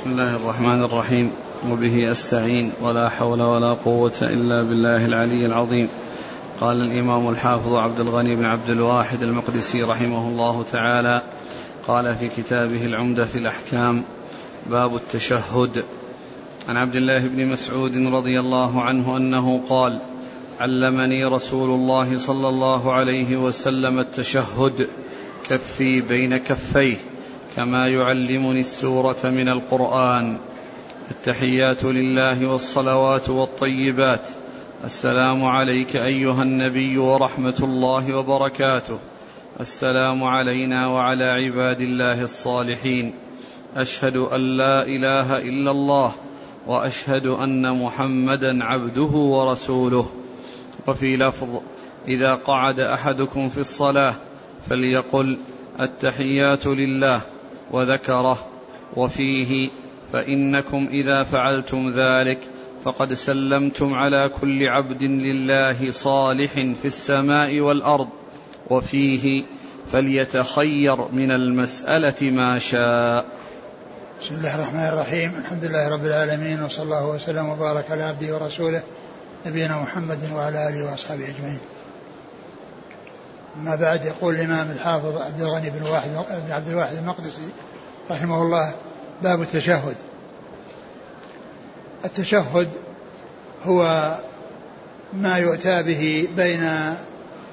بسم الله الرحمن الرحيم. وبه أستعين ولا حول ولا قوة إلا بالله العلي العظيم. قال الإمام الحافظ عبد الغني بن عبد الواحد المقدسي رحمه الله تعالى قال في كتابه العمده في الأحكام باب التشهد. عن عبد الله بن مسعود رضي الله عنه أنه قال علمني رسول الله صلى الله عليه وسلم التشهد كفي بين كفيه. كما يعلمني السورة من القرآن. التحيات لله والصلوات والطيبات. السلام عليك أيها النبي ورحمة الله وبركاته. السلام علينا وعلى عباد الله الصالحين. أشهد أن لا إله إلا الله وأشهد أن محمدا عبده ورسوله. وفي لفظ إذا قعد أحدكم في الصلاة فليقل التحيات لله. وذكره وفيه فإنكم إذا فعلتم ذلك فقد سلمتم على كل عبد لله صالح في السماء والأرض وفيه فليتخير من المسألة ما شاء. بسم الله الرحمن الرحيم. الحمد لله رب العالمين وصلى الله وسلم وبارك على عبده ورسوله نبينا محمد وعلى آله وأصحابه أجمعين. أما بعد يقول الإمام الحافظ عبد الغني بن واحد بن عبد الواحد المقدسي رحمه الله باب التشهد. التشهد هو ما يؤتى به بين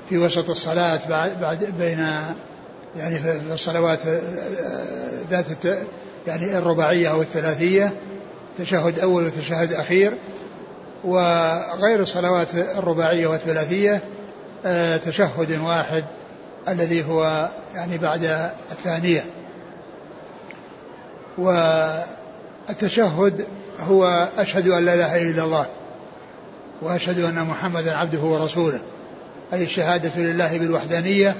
في وسط الصلاة بعد, بين يعني في الصلوات ذات يعني الرباعية أو الثلاثية. تشهد أول وتشهد أخير. وغير الصلوات الرباعية والثلاثية آه، تشهد واحد الذي هو يعني بعد الثانية. والتشهد هو أشهد أن لا إله إلا الله وأشهد أن محمدا عبده ورسوله أي الشهادة لله بالوحدانية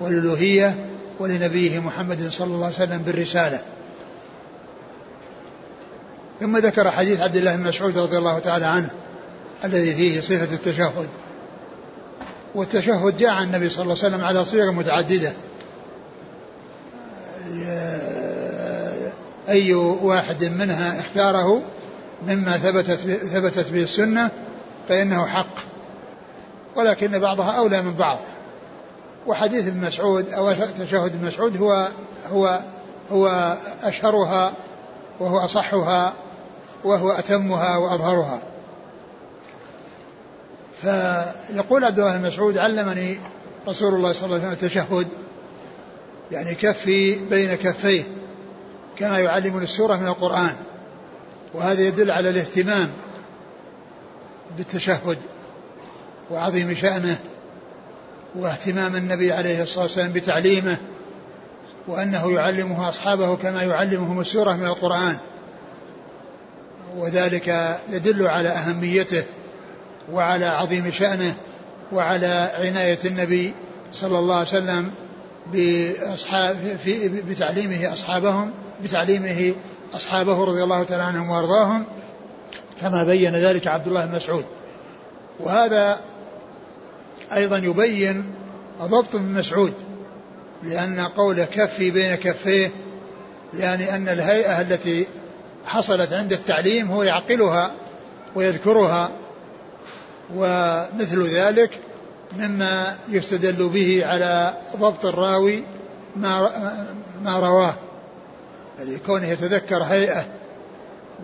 والألوهية ولنبيه محمد صلى الله عليه وسلم بالرسالة. ثم ذكر حديث عبد الله بن مسعود رضي الله تعالى عنه الذي فيه صفة التشهد. والتشهد جاء عن النبي صلى الله عليه وسلم على صيغ متعددة. أي واحد منها اختاره مما ثبتت ثبتت به السنة فإنه حق. ولكن بعضها أولى من بعض. وحديث ابن مسعود أو تشهد ابن مسعود هو هو هو أشهرها وهو أصحها وهو أتمها وأظهرها. فيقول عبد الله بن مسعود علمني رسول الله صلى الله عليه وسلم التشهد يعني كفي بين كفيه كما يعلمني السورة من القرآن وهذا يدل على الاهتمام بالتشهد وعظيم شأنه واهتمام النبي عليه الصلاة والسلام بتعليمه وأنه يعلمه أصحابه كما يعلمهم السورة من القرآن وذلك يدل على أهميته وعلى عظيم شأنه وعلى عناية النبي صلى الله عليه وسلم بأصحاب في بتعليمه أصحابهم بتعليمه أصحابه رضي الله تعالى عنهم وأرضاهم كما بين ذلك عبد الله بن مسعود. وهذا أيضا يبين ضبط ابن مسعود لأن قوله كفي بين كفيه يعني أن الهيئة التي حصلت عند التعليم هو يعقلها ويذكرها ومثل ذلك مما يستدل به على ضبط الراوي ما ما رواه يعني كونه يتذكر هيئة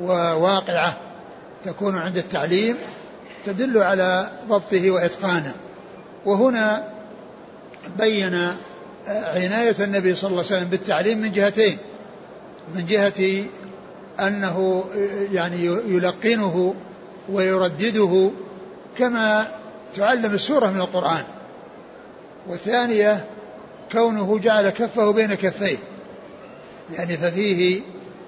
وواقعة تكون عند التعليم تدل على ضبطه وإتقانه. وهنا بين عناية النبي صلى الله عليه وسلم بالتعليم من جهتين من جهة أنه يعني يلقنه ويردده كما تعلم السورة من القرآن. والثانية كونه جعل كفه بين كفيه. يعني ففيه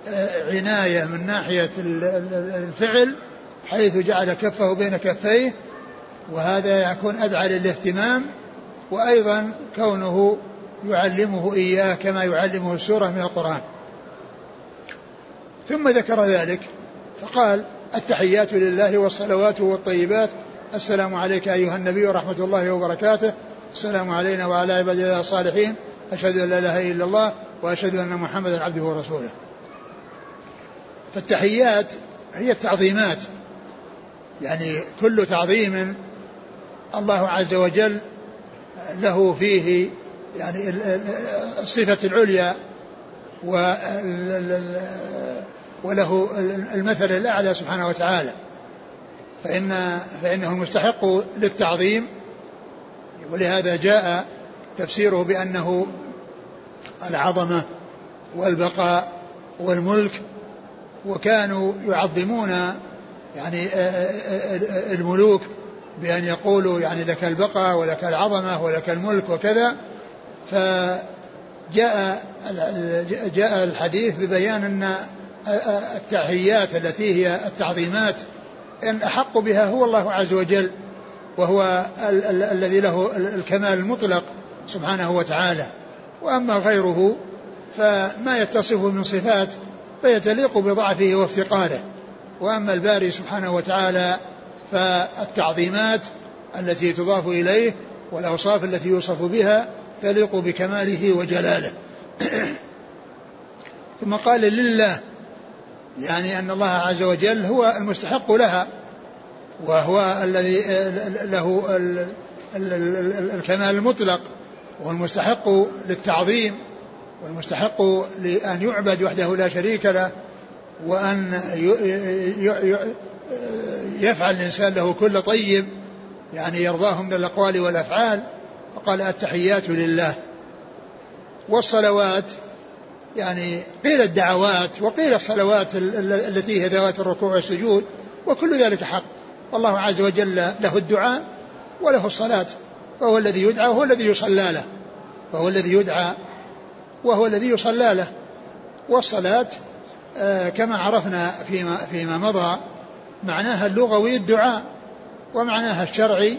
آه، عناية من ناحية الفعل حيث جعل كفه بين كفيه وهذا يكون أدعى للاهتمام. وأيضا كونه يعلمه إياه كما يعلمه السورة من القرآن. ثم ذكر ذلك فقال التحيات لله والصلوات والطيبات السلام عليك أيها النبي ورحمة الله وبركاته. السلام علينا وعلى عباد الله الصالحين. أشهد أن لا إله إلا الله وأشهد أن محمدا عبده ورسوله. فالتحيات هي التعظيمات. يعني كل تعظيم الله عز وجل له فيه يعني الصفة العليا وله المثل الأعلى سبحانه وتعالى. فإن فإنه المستحق للتعظيم ولهذا جاء تفسيره بأنه العظمة والبقاء والملك وكانوا يعظمون يعني الملوك بأن يقولوا يعني لك البقاء ولك العظمة ولك الملك وكذا. فجاء جاء الحديث ببيان أن التحيات التي هي التعظيمات أن أحق بها هو الله عز وجل وهو الذي له الكمال المطلق سبحانه وتعالى. وأما غيره فما يتصف من صفات فيتليق بضعفه وافتقاره. وأما الباري سبحانه وتعالى فالتعظيمات التي تضاف إليه والأوصاف التي يوصف بها تليق بكماله وجلاله. ثم قال لله يعني أن الله عز وجل هو المستحق لها وهو الذي له الكمال المطلق والمستحق للتعظيم والمستحق لأن يعبد وحده لا شريك له وأن يفعل الإنسان له كل طيب يعني يرضاه من الأقوال والأفعال. فقال التحيات لله. والصلوات يعني قيل الدعوات وقيل الصلوات التي هي ذوات الركوع والسجود وكل ذلك حق. والله عز وجل له الدعاء وله الصلاة فهو الذي يدعى وهو الذي يصلى له. فهو الذي يدعى وهو الذي يصلى له. والصلاة آه، كما عرفنا فيما, فيما مضى معناها اللغوي الدعاء ومعناها الشرعي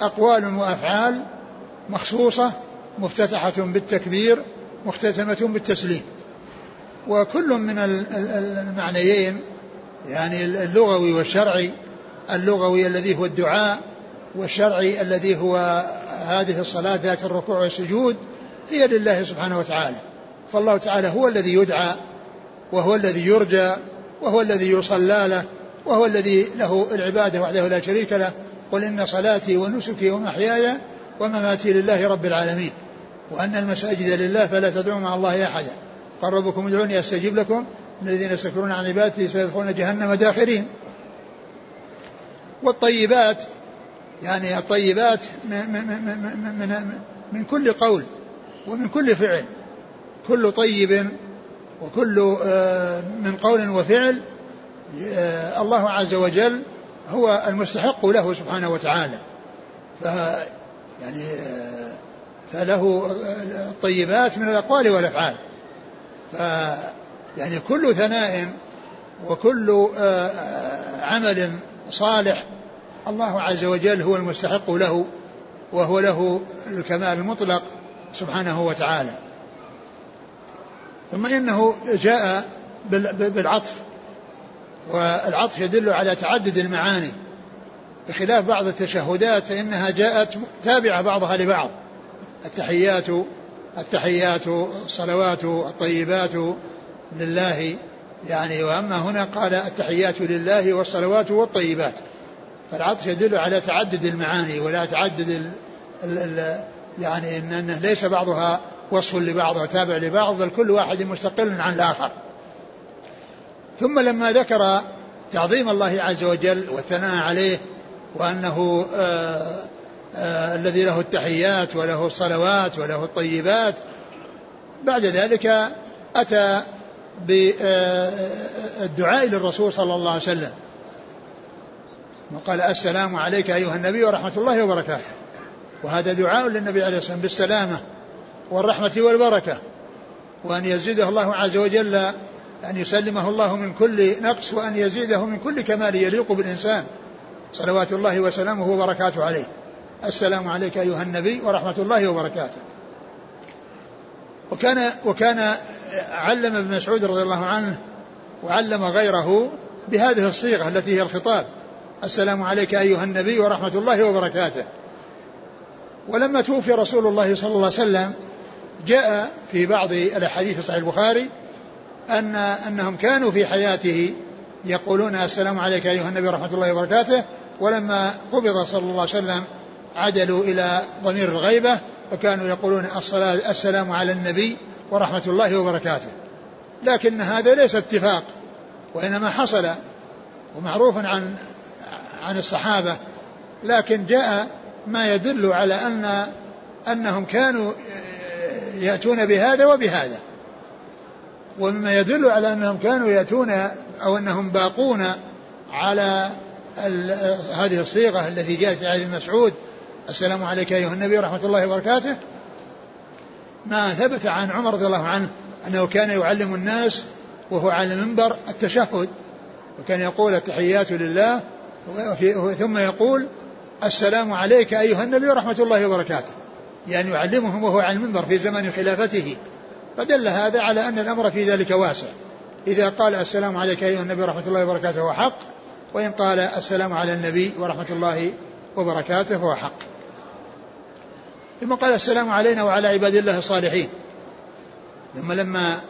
أقوال وأفعال مخصوصة مفتتحة بالتكبير مختتمة بالتسليم. وكل من المعنيين يعني اللغوي والشرعي اللغوي الذي هو الدعاء والشرعي الذي هو هذه الصلاة ذات الركوع والسجود هي لله سبحانه وتعالى. فالله تعالى هو الذي يدعى وهو الذي يرجى وهو الذي يصلى له وهو الذي له العبادة وحده لا شريك له. قل إن صلاتي ونسكي ومحياي ومماتي لله رب العالمين. وأن المساجد لله فلا تدعوا مع الله أحدا. قال ربكم ادعوني أستجيب لكم. الذين يستكبرون عن عبادتي سيدخلون جهنم داخرين. والطيبات يعني الطيبات من, من, من, من, كل قول ومن كل فعل. كل طيب وكل آه، من قول وفعل آه، الله عز وجل هو المستحق له سبحانه وتعالى. ف يعني آه، فله الطيبات من الأقوال والأفعال. ف يعني كل ثناء وكل عمل صالح الله عز وجل هو المستحق له وهو له الكمال المطلق سبحانه وتعالى. ثم إنه جاء بالعطف. والعطف يدل على تعدد المعاني. بخلاف بعض التشهدات فإنها جاءت تابعة بعضها لبعض. التحيات التحيات الصلوات الطيبات لله. يعني وأما هنا قال التحيات لله والصلوات والطيبات. فالعطف يدل على تعدد المعاني ولا تعدد ال ال ال يعني إن أنه ليس بعضها وصف لبعض وتابع لبعض بل كل واحد مستقل عن الآخر. ثم لما ذكر تعظيم الله عز وجل والثناء عليه وأنه آآ آآ الذي له التحيات وله الصلوات وله الطيبات. بعد ذلك أتى بالدعاء للرسول صلى الله عليه وسلم. وقال السلام عليك أيها النبي ورحمة الله وبركاته. وهذا دعاء للنبي عليه الصلاة والسلام بالسلامة والرحمة والبركة. وأن يزيده الله عز وجل أن يسلمه الله من كل نقص وأن يزيده من كل كمال يليق بالإنسان. صلوات الله وسلامه وبركاته عليه. السلام عليك أيها النبي ورحمة الله وبركاته. وكان وكان علم ابن مسعود رضي الله عنه وعلم غيره بهذه الصيغة التي هي الخطاب. السلام عليك أيها النبي ورحمة الله وبركاته. ولما توفي رسول الله صلى الله عليه وسلم جاء في بعض الأحاديث في صحيح البخاري أن أنهم كانوا في حياته يقولون السلام عليك أيها النبي ورحمة الله وبركاته. ولما قبض صلى الله عليه وسلم عدلوا إلى ضمير الغيبة فكانوا يقولون الصلاة السلام على النبي ورحمة الله وبركاته. لكن هذا ليس اتفاق وإنما حصل ومعروف عن عن الصحابة. لكن جاء ما يدل على أن أنهم كانوا يأتون بهذا وبهذا. ومما يدل على أنهم كانوا يأتون أو أنهم باقون على هذه الصيغة التي جاءت في حديث مسعود السلام عليك أيها النبي ورحمة الله وبركاته. ما ثبت عن عمر رضي الله عنه أنه كان يعلم الناس وهو على المنبر التشهد وكان يقول التحيات لله ثم يقول السلام عليك أيها النبي ورحمة الله وبركاته. يعني يعلمهم وهو على المنبر في زمن خلافته. فدل هذا على أن الأمر في ذلك واسع. إذا قال السلام عليك أيها النبي ورحمة الله وبركاته هو حق وإن قال السلام على النبي ورحمة الله وبركاته فهو حق. ثم قال السلام علينا وعلى عباد الله الصالحين. ثم لما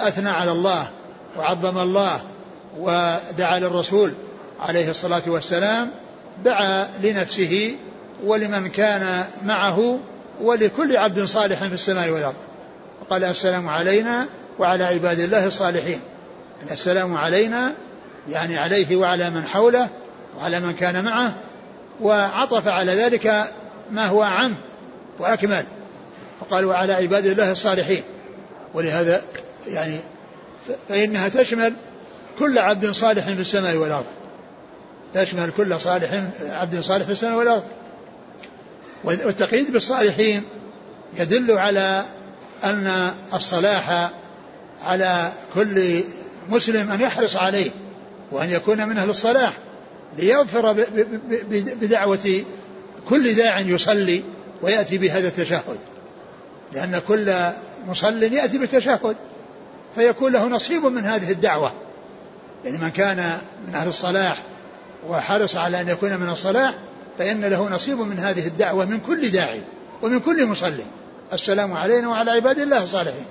أثنى على الله وعظم الله ودعا للرسول عليه الصلاة والسلام دعا لنفسه ولمن كان معه ولكل عبد صالح في السماء والأرض. قال السلام علينا وعلى عباد الله الصالحين. السلام علينا يعني عليه وعلى من حوله وعلى من كان معه وعطف على ذلك ما هو أعم وأكمل فقال وعلى عباد الله الصالحين. ولهذا يعني فإنها تشمل كل عبد صالح في السماء والأرض. تشمل كل صالح عبد صالح في السماء والأرض. والتقييد بالصالحين يدل على أن الصلاح على كل مسلم أن يحرص عليه وأن يكون من أهل الصلاح ليظفر بدعوة كل داع يصلي ويأتي بهذا التشهد. لأن كل مصل يأتي بالتشهد. فيكون له نصيب من هذه الدعوة. يعني من كان من أهل الصلاح وحرص على أن يكون من الصلاح فإن له نصيب من هذه الدعوة من كل داعي ومن كل مصلي السلام علينا وعلى عباد الله الصالحين.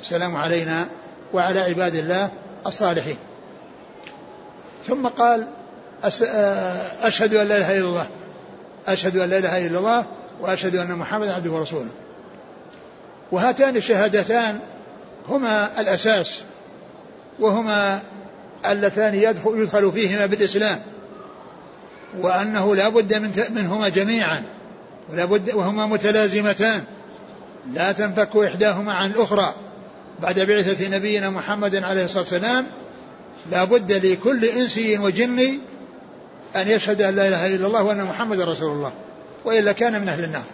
السلام علينا وعلى عباد الله الصالحين. ثم قال أشهد أن لا إله إلا الله. أشهد أن لا إله إلا الله. وأشهد أن محمدا عبده ورسوله. وهاتان الشهادتان هما الأساس وهما اللتان يدخل, يدخل فيهما بالإسلام. وأنه لا بد من منهما جميعا ولا بد وهما متلازمتان. لا تنفك إحداهما عن الأخرى. بعد بعثة نبينا محمد عليه الصلاة والسلام لا بد لكل إنسي وجني أن يشهد أن لا إله إلا الله وأن محمد رسول الله. وإلا كان من أهل النار.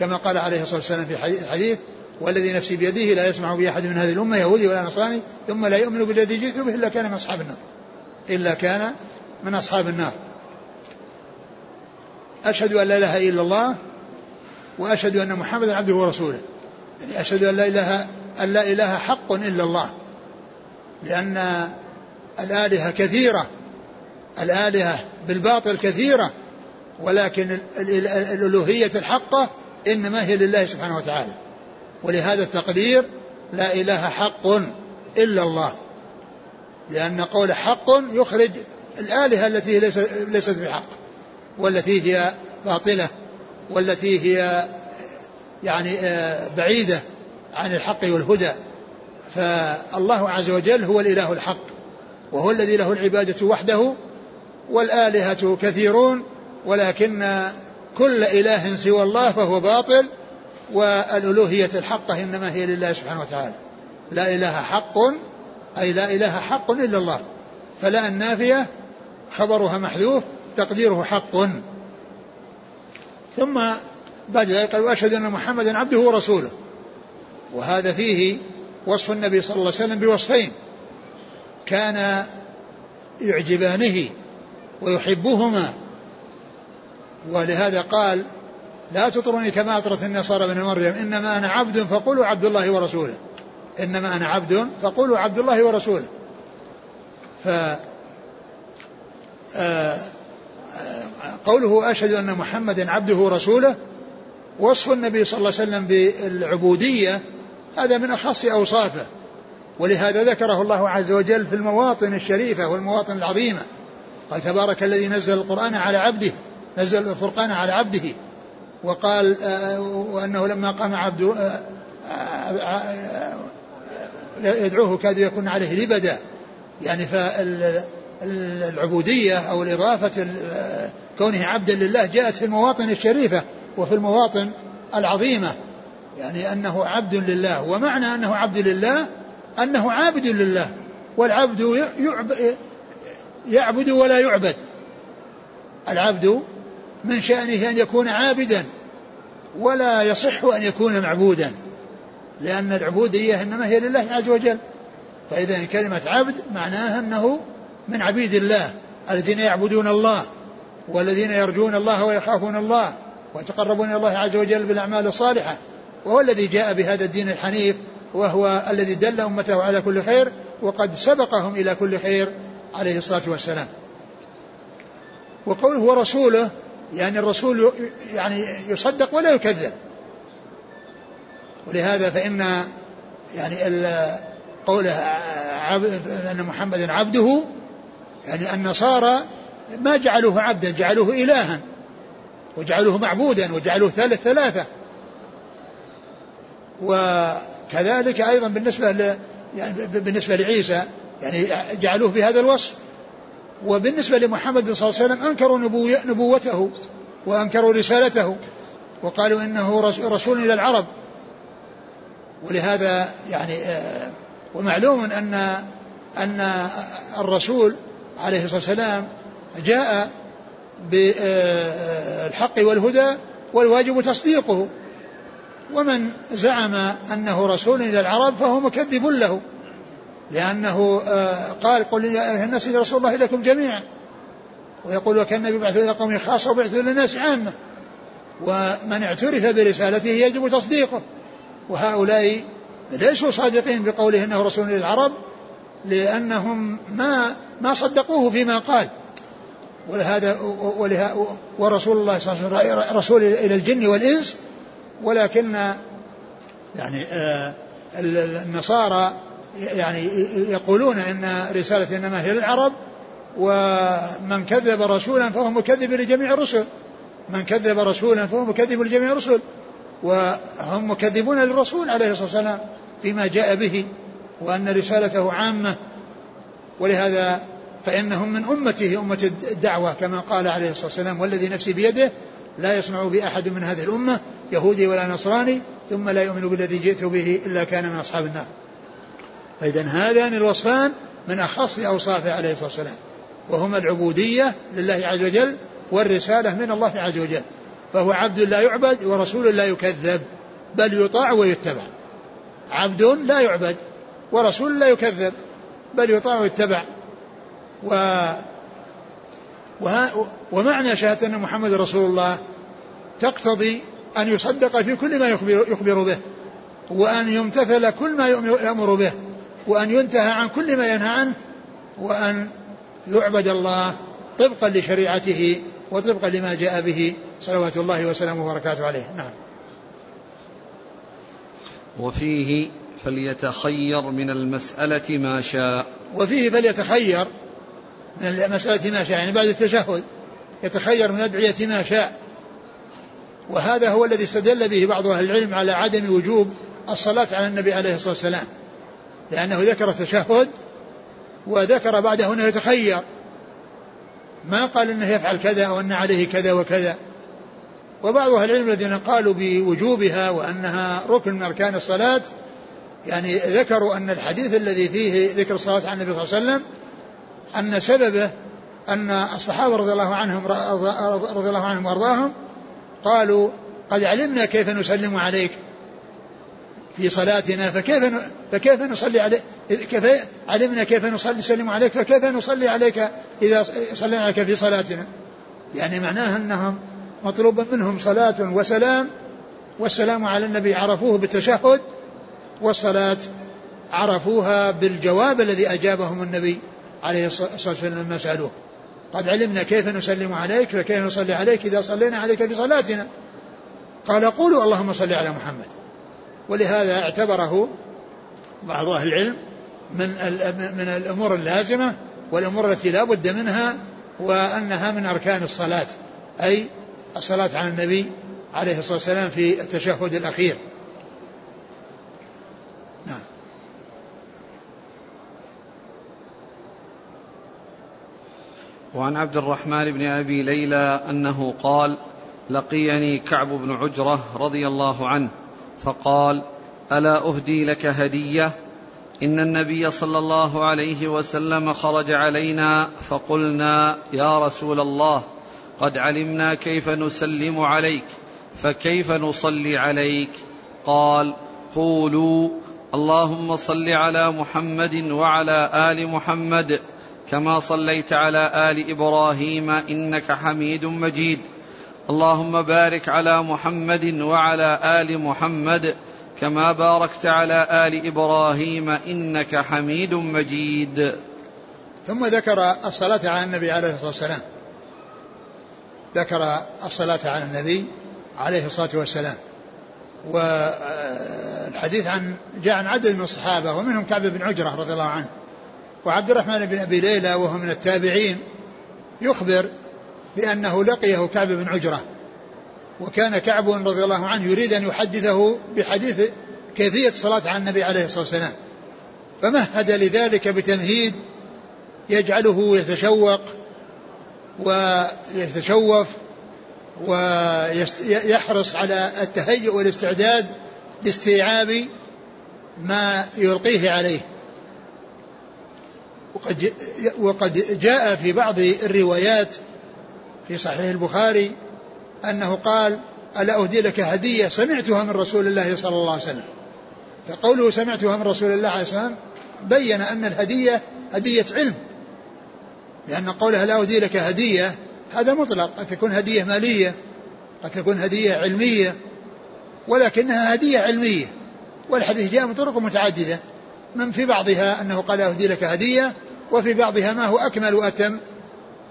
كما قال عليه الصلاة والسلام في حديث والذي نفسي بيده لا يسمع بي أحد من هذه الأمة يهودي ولا نصراني ثم لا يؤمن بالذي جئت به إلا كان من أصحاب النار. إلا كان من أصحاب النار. أشهد أن لا إله إلا الله وأشهد أن محمدا عبده ورسوله. يعني أشهد أن لا إله أن لا إله حق إلا الله. لأن الآلهة كثيرة. الآلهة بالباطل كثيرة. ولكن الألوهية الحقة إنما هي لله سبحانه وتعالى. ولهذا التقدير لا إله حق إلا الله. لأن قول حق يخرج الآلهة التي ليست بحق والتي هي باطلة والتي هي يعني آه، بعيدة عن الحق والهدى. فالله عز وجل هو الإله الحق وهو الذي له العبادة وحده والآلهة كثيرون ولكن كل إله سوى الله فهو باطل والألوهية الحقة إنما هي لله سبحانه وتعالى. لا إله حق أي لا إله حق إلا الله. فلا النافية خبرها محذوف تقديره حق. ثم بعد ذلك قال وأشهد أن محمدا عبده ورسوله. وهذا فيه وصف النبي صلى الله عليه وسلم بوصفين. كان يعجبانه ويحبهما ولهذا قال لا تطرني كما أطرت النصارى بن مريم إنما أنا عبد فقولوا عبد الله ورسوله. إنما أنا عبد فقولوا عبد الله ورسوله. ف آه، آه، قوله أشهد أن محمدا عبده ورسوله وصف النبي صلى الله عليه وسلم بالعبودية هذا من أخص أوصافه. ولهذا ذكره الله عز وجل في المواطن الشريفة والمواطن العظيمة. قال تبارك الذي نزل القرآن على عبده نزل الفرقان على عبده وقال آه، وأنه لما قام عبد آه، آه، يدعوه كاد يكون عليه لبدا. يعني فالعبودية أو الإضافة كونه عبدا لله جاءت في المواطن الشريفة وفي المواطن العظيمة. يعني أنه عبد لله ومعنى أنه عبد لله أنه عابد لله والعبد يعبد ولا يعبد. العبد من شأنه أن يكون عابدا ولا يصح أن يكون معبودا لأن العبودية إنما هي لله عز وجل. فإذا كلمة عبد معناها أنه من عبيد الله الذين يعبدون الله والذين يرجون الله ويخافون الله ويتقربون إلى الله عز وجل بالأعمال الصالحة. وهو الذي جاء بهذا الدين الحنيف وهو الذي دل أمته على كل خير وقد سبقهم إلى كل خير عليه الصلاة والسلام. وقوله ورسوله يعني الرسول يعني يصدق ولا يكذب. ولهذا فإن يعني قوله أن محمدا عبده يعني النصارى ما جعلوه عبدا جعلوه إلها وجعلوه معبودا وجعلوه ثالث ثلاثة. وكذلك أيضا بالنسبة يعني بالنسبة لعيسى يعني جعلوه بهذا الوصف. وبالنسبة لمحمد صلى الله عليه وسلم أنكروا نبوته وأنكروا رسالته وقالوا إنه رسول إلى العرب. ولهذا يعني آه، ومعلوم أن أن الرسول عليه الصلاة والسلام جاء بالحق والهدى والواجب تصديقه. ومن زعم أنه رسول إلى العرب فهو مكذب له. لأنه آه، قال قل الناس رسول الله إليكم جميعا. ويقول وكان النبي بعث إلى قومه خاصة وبعث إلى الناس عامة. ومن اعترف برسالته يجب تصديقه. وهؤلاء ليسوا صادقين بقوله إنه رسول للعرب لأنهم ما ما صدقوه فيما قال. ولهذا ورسول الله صلى الله عليه وسلم رسول إلى الجن والإنس. ولكن يعني آه، النصارى يعني يقولون إن رسالة إنما هي للعرب ومن كذب رسولا فهو مكذب لجميع الرسل. من كذب رسولا فهو مكذب لجميع الرسل. وهم مكذبون للرسول عليه الصلاة والسلام فيما جاء به وأن رسالته عامة. ولهذا فإنهم من أمته أمة الدعوة كما قال عليه الصلاة والسلام والذي نفسي بيده لا يسمع بأحد من هذه الأمة يهودي ولا نصراني ثم لا يؤمن بالذي جئت به إلا كان من أصحاب النار. فإذا هذان الوصفان من أخص أوصافه عليه الصلاة والسلام وهما العبودية لله عز وجل والرسالة من الله عز وجل فهو عبد لا يعبد ورسول لا يكذب بل يطاع ويتبع. عبد لا يعبد ورسول لا يكذب بل يطاع ويتبع. و ومعنى شهادة أن محمد رسول الله تقتضي أن يصدق في كل ما يخبر, يخبر به وأن يمتثل كل ما يأمر به. وأن ينتهى عن كل ما ينهى عنه وأن يعبد الله طبقا لشريعته وطبقا لما جاء به صلوات الله وسلامه وبركاته عليه. نعم. وفيه فليتخير من المسألة ما شاء. وفيه فليتخير من المسألة ما شاء يعني بعد التشهد يتخير من أدعية ما شاء. وهذا هو الذي استدل به بعض أهل العلم على عدم وجوب الصلاة على النبي عليه الصلاة والسلام. لأنه ذكر التشهد وذكر بعده أنه يتخير. ما قال أنه يفعل كذا أو أن عليه كذا وكذا. وبعض أهل العلم الذين قالوا بوجوبها وأنها ركن من أركان الصلاة يعني ذكروا أن الحديث الذي فيه ذكر الصلاة على النبي صلى الله عليه وسلم أن سببه أن الصحابة رضي الله عنهم رضي الله عنهم وأرضاهم قالوا قد علمنا كيف نسلم عليك. في صلاتنا فكيف فكيف نصلي عليك كيف علمنا كيف نصلي نسلم عليك فكيف نصلي عليك إذا صلينا عليك في صلاتنا؟ يعني معناها أنهم مطلوب منهم صلاة وسلام والسلام على النبي عرفوه بالتشهد والصلاة عرفوها بالجواب الذي أجابهم النبي عليه الصلاة والسلام لما سألوه. قد علمنا كيف نسلم عليك فكيف نصلي عليك إذا صلينا عليك في صلاتنا؟ قال قولوا اللهم صل على محمد. ولهذا اعتبره بعض أهل العلم من من الأمور اللازمة والأمور التي لا بد منها وأنها من أركان الصلاة أي الصلاة على النبي عليه الصلاة والسلام في التشهد الأخير. نعم. وعن عبد الرحمن بن أبي ليلى أنه قال لقيني كعب بن عجرة رضي الله عنه فقال ألا أهدي لك هدية؟ إن النبي صلى الله عليه وسلم خرج علينا فقلنا يا رسول الله قد علمنا كيف نسلم عليك فكيف نصلي عليك؟ قال قولوا اللهم صل على محمد وعلى آل محمد كما صليت على آل إبراهيم إنك حميد مجيد. اللهم بارك على محمد وعلى آل محمد كما باركت على آل إبراهيم إنك حميد مجيد. ثم ذكر الصلاة على النبي عليه الصلاة والسلام. ذكر الصلاة على النبي عليه الصلاة والسلام. والحديث عن جاء عن عدد من الصحابة ومنهم كعب بن عجرة رضي الله عنه. وعبد الرحمن بن أبي ليلى وهو من التابعين. يخبر بانه لقيه كعب بن عجرة. وكان كعب رضي الله عنه يريد أن يحدثه بحديث كيفية الصلاه على النبي عليه الصلاة والسلام. فمهد لذلك بتمهيد يجعله يتشوق ويتشوف ويحرص على التهيؤ والاستعداد لاستيعاب ما يلقيه عليه. وقد وقد جاء في بعض الروايات في صحيح البخاري أنه قال ألا أهدي لك هدية سمعتها من رسول الله صلى الله عليه وسلم. فقوله سمعتها من رسول الله عليه وسلم بين أن الهدية هدية علم لأن قوله لا أهدي لك هدية هذا مطلق قد تكون هدية مالية قد تكون هدية علمية ولكنها هدية علمية والحديث جاء من طرق متعددة من في بعضها أنه قال أهدي لك هدية وفي بعضها ما هو أكمل وأتم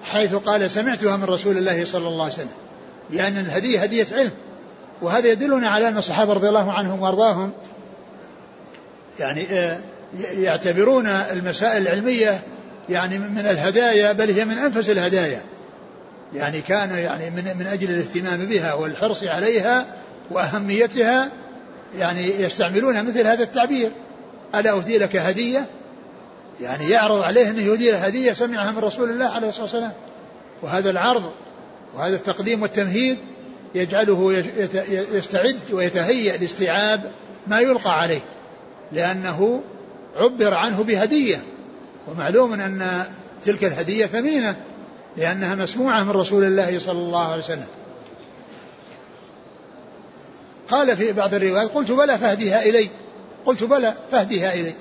حيث قال سمعتها من رسول الله صلى الله عليه وسلم. لأن الهدية هدية علم. وهذا يدلنا على أن الصحابة رضي الله عنهم وأرضاهم يعني آه، يعتبرون المسائل العلمية يعني من الهدايا بل هي من أنفس الهدايا. يعني كان يعني من من أجل الاهتمام بها والحرص عليها وأهميتها يعني يستعملون مثل هذا التعبير. ألا أهدي لك هدية؟ يعني يعرض عليه أنه يهدي هدية سمعها من رسول الله عليه الصلاة والسلام. وهذا العرض وهذا التقديم والتمهيد يجعله يستعد ويتهيأ لاستيعاب ما يلقى عليه لأنه عبر عنه بهدية. ومعلوم أن تلك الهدية ثمينة لأنها مسموعة من رسول الله صلى الله عليه وسلم. قال في بعض الروايات قلت بلى فهديها إلي. قلت بلى فهديها إلي.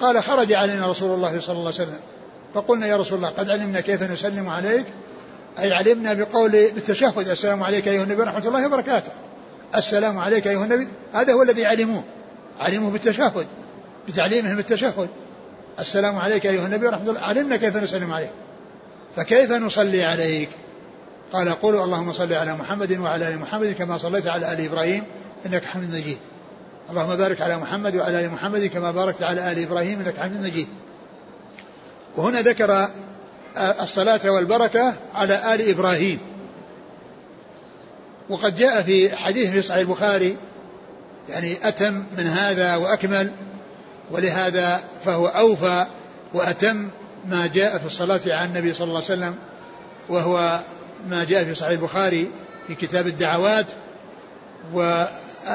قال خرج علينا رسول الله صلى الله عليه وسلم. فقلنا يا رسول الله قد علمنا كيف نسلم عليك. أي علمنا بقول بالتشهد السلام عليك أيها النبي ورحمة الله وبركاته. السلام عليك أيها النبي. هذا هو الذي علموه. علموه بالتشهد بتعليمهم التشهد. السلام عليك أيها النبي ورحمة الله. علمنا كيف نسلم عليك. فكيف نصلي عليك؟ قال قولوا اللهم صل على محمد وعلى آل محمد كما صليت على آل إبراهيم إنك حميد مجيد. اللهم بارك على محمد وعلى آل محمد كما باركت على آل إبراهيم إنك حميد مجيد. وهنا ذكر الصلاة والبركة على آل إبراهيم. وقد جاء في حديث في صحيح البخاري يعني أتم من هذا وأكمل ولهذا فهو أوفى وأتم ما جاء في الصلاة على النبي صلى الله عليه وسلم وهو ما جاء في صحيح البخاري في كتاب الدعوات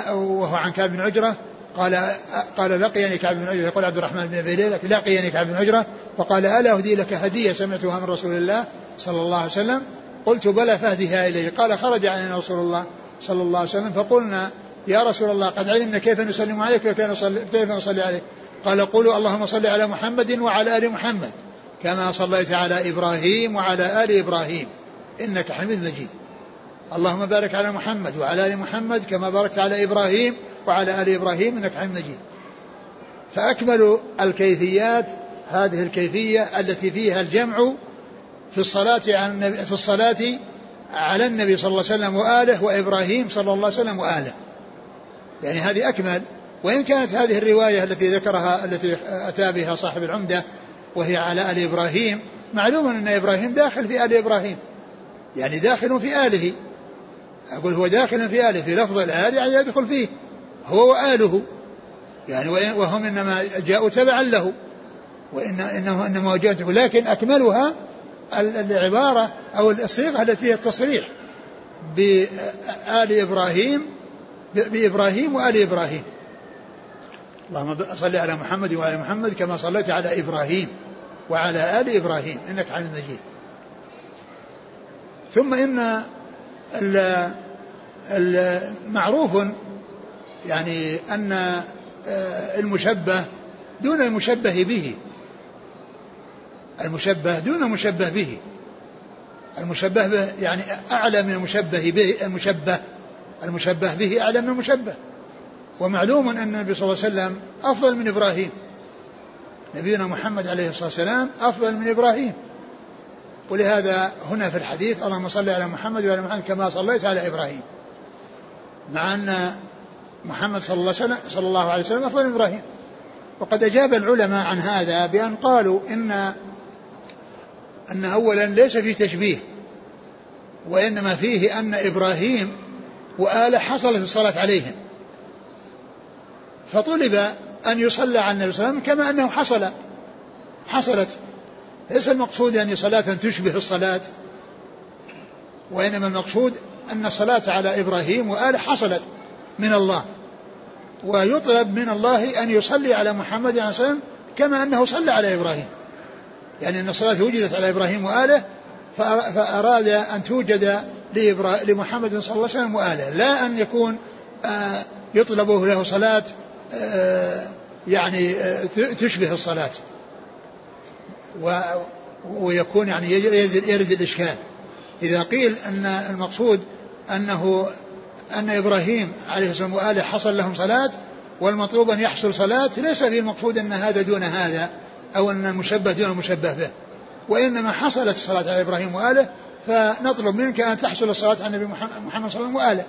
وهو عن كعب بن عجرة قال قال لقيني كعب بن عجرة يقول عبد الرحمن بن أبي ليلى لقيني كعب بن عجرة فقال ألا أهدي لك هدية سمعتها من رسول الله صلى الله عليه وسلم؟ قلت بلى فاهدها إلي. قال خرج علينا رسول الله صلى الله عليه وسلم فقلنا يا رسول الله قد علمنا كيف نسلم عليك وكيف نصلي عليك. قال قولوا اللهم صل على محمد وعلى آل محمد كما صليت على إبراهيم وعلى آل إبراهيم إنك حميد مجيد. اللهم بارك على محمد وعلى آل محمد كما باركت على إبراهيم وعلى آل إبراهيم إنك حميد مجيد. فأكمل الكيفيات هذه الكيفية التي فيها الجمع في الصلاة على النبي في الصلاة على النبي صلى الله عليه وسلم وآله وإبراهيم صلى الله عليه وسلم وآله. يعني هذه أكمل. وإن كانت هذه الرواية التي ذكرها التي أتى بها صاحب العمدة وهي على آل إبراهيم معلوم أن إبراهيم داخل في آل إبراهيم. يعني داخل في آله. أقول هو داخل في آله في لفظ الآل يعني يدخل فيه. هو وآله. يعني وهم إنما جاءوا تبعا له. وإن إنه إنما وجهته لكن أكملها العبارة أو الصيغة التي فيها التصريح بآل إبراهيم بإبراهيم وآل إبراهيم. اللهم صل على محمد وآل محمد كما صليت على إبراهيم وعلى آل إبراهيم. إنك حميد مجيد. ثم إن معروف يعني أن آه، المشبه دون المشبه به. المشبه دون المشبه به. المشبه به يعني أعلى من المشبه به المشبه. المشبه به أعلى من المشبه. ومعلوم أن النبي صلى الله عليه وسلم أفضل من إبراهيم. نبينا محمد عليه الصلاة والسلام أفضل من إبراهيم. ولهذا هنا في الحديث اللهم صل على محمد وعلى محمد كما صليت على إبراهيم. مع أن محمد صلى الله, عليه صلى الله عليه وسلم أفضل من إبراهيم. وقد أجاب العلماء عن هذا بأن قالوا إن أن أولا ليس فيه تشبيه وإنما فيه أن إبراهيم وآله حصلت الصلاة عليهم. فطلب أن يصلى على النبي صلى الله عليه وسلم كما أنه حصل حصلت ليس المقصود يعني صلاة تشبه الصلاة وإنما المقصود أن الصلاة على إبراهيم وآله حصلت من الله ويطلب من الله أن يصلي على محمد عليه وسلم كما أنه صلى على إبراهيم. يعني أن الصلاة وجدت على إبراهيم وآله فأراد أن توجد لمحمد صلى الله عليه وسلم وآله لا أن يكون آه، يطلب له صلاة آه، يعني آه، تشبه الصلاة. ويكون يعني يرد, يرد الإشكال. إذا قيل أن المقصود أنه أن إبراهيم عليه السلام وآله حصل لهم صلاة والمطلوب أن يحصل صلاة ليس في المقصود أن هذا دون هذا أو أن المشبه دون المشبه به. وإنما حصلت الصلاة على إبراهيم وآله فنطلب منك أن تحصل الصلاة على النبي محمد صلى الله عليه وسلم وآله.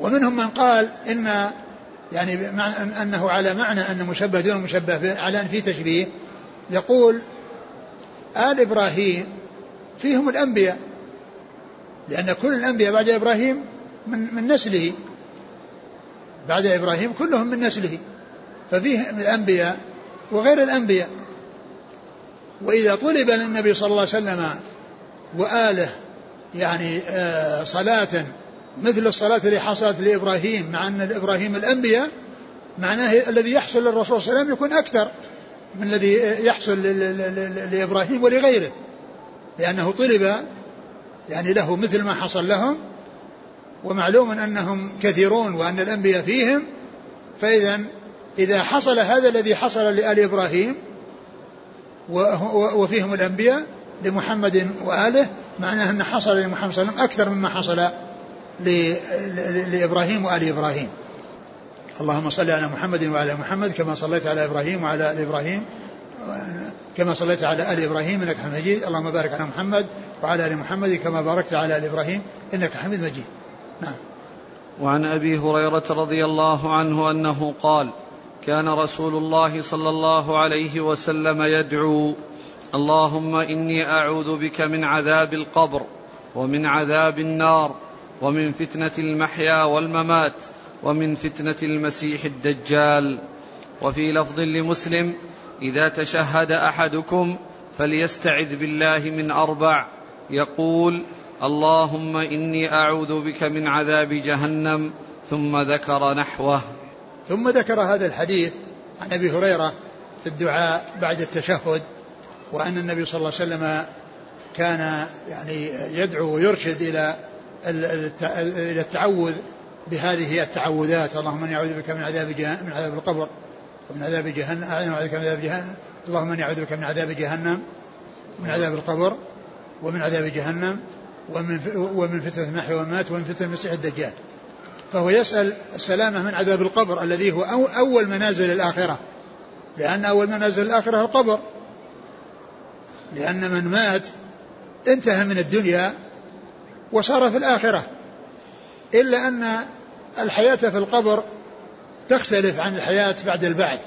ومنهم من قال إن يعني أنه على معنى أن مشبه دون مشبه به على أن في تشبيه. يقول آل إبراهيم فيهم الأنبياء لأن كل الأنبياء بعد إبراهيم من, من نسله. بعد إبراهيم كلهم من نسله. ففيه الأنبياء وغير الأنبياء. وإذا طلب للنبي صلى الله عليه وسلم وآله يعني آه، صلاة مثل الصلاة اللي حصلت لإبراهيم مع أن إبراهيم الأنبياء معناه الذي يحصل للرسول صلى الله عليه وسلم يكون أكثر. من الذي يحصل لإبراهيم ولغيره. لأنه طلب يعني له مثل ما حصل لهم ومعلوم أنهم كثيرون وأن الأنبياء فيهم. فإذا إذا حصل هذا الذي حصل لآل إبراهيم وفيهم الأنبياء لمحمد وآله معناه أن حصل لمحمد صلى الله عليه وسلم أكثر مما حصل لإبراهيم وآل إبراهيم. اللهم صل على محمد وعلى محمد كما صليت على إبراهيم وعلى آل إبراهيم. كما صليت على آل إبراهيم إنك حميد مجيد. اللهم بارك على محمد وعلى آل محمد كما باركت على آل إبراهيم إنك حميد مجيد. نعم. وعن أبي هريرة رضي الله عنه أنه قال كان رسول الله صلى الله عليه وسلم يدعو اللهم إني أعوذ بك من عذاب القبر ومن عذاب النار ومن فتنة المحيا والممات ومن فتنة المسيح الدجال. وفي لفظ لمسلم إذا تشهد أحدكم فليستعذ بالله من أربع. يقول اللهم إني أعوذ بك من عذاب جهنم. ثم ذكر نحوه. ثم ذكر هذا الحديث عن أبي هريرة في الدعاء بعد التشهد وأن النبي صلى الله عليه وسلم كان يعني يدعو ويرشد إلى التعوذ بهذه التعوذات. اللهم إني أعوذ بك من عذاب جهنم من عذاب القبر ومن عذاب جهنم أعوذ بك من عذاب جهنم. اللهم إني أعوذ بك من عذاب جهنم من عذاب القبر ومن عذاب جهنم ومن ومن فتنة المحيا والممات ومن فتنة المسيح الدجال. فهو يسأل السلامة من عذاب القبر الذي هو أول منازل الآخرة. لأن أول منازل الآخرة القبر. لأن من مات انتهى من الدنيا وصار في الآخرة. إلا أن الحياة في القبر تختلف عن الحياة بعد البعث.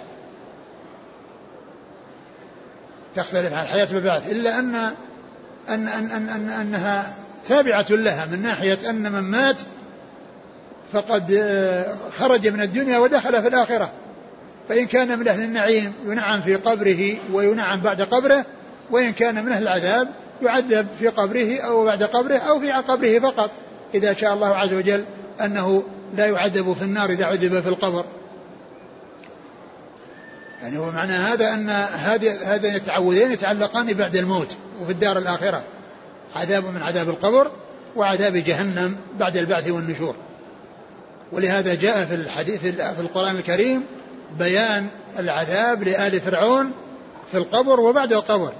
تختلف عن الحياة بعد البعث. إلا أن أن أن أن, أن أنها تابعة لها من ناحية أن من مات فقد آه، خرج من الدنيا ودخل في الآخرة. فإن كان من أهل النعيم ينعم في قبره وينعم بعد قبره وإن كان من أهل العذاب يعذب في قبره أو بعد قبره أو في قبره فقط إذا شاء الله عز وجل أنه لا يعذب في النار إذا عذب في القبر. يعني هو معنى هذا أن هذين التعوذين يتعلقان بعد الموت وفي الدار الآخرة. عذاب من عذاب القبر وعذاب جهنم بعد البعث والنشور. ولهذا جاء في الحديث في القرآن الكريم بيان العذاب لآل فرعون في القبر وبعد القبر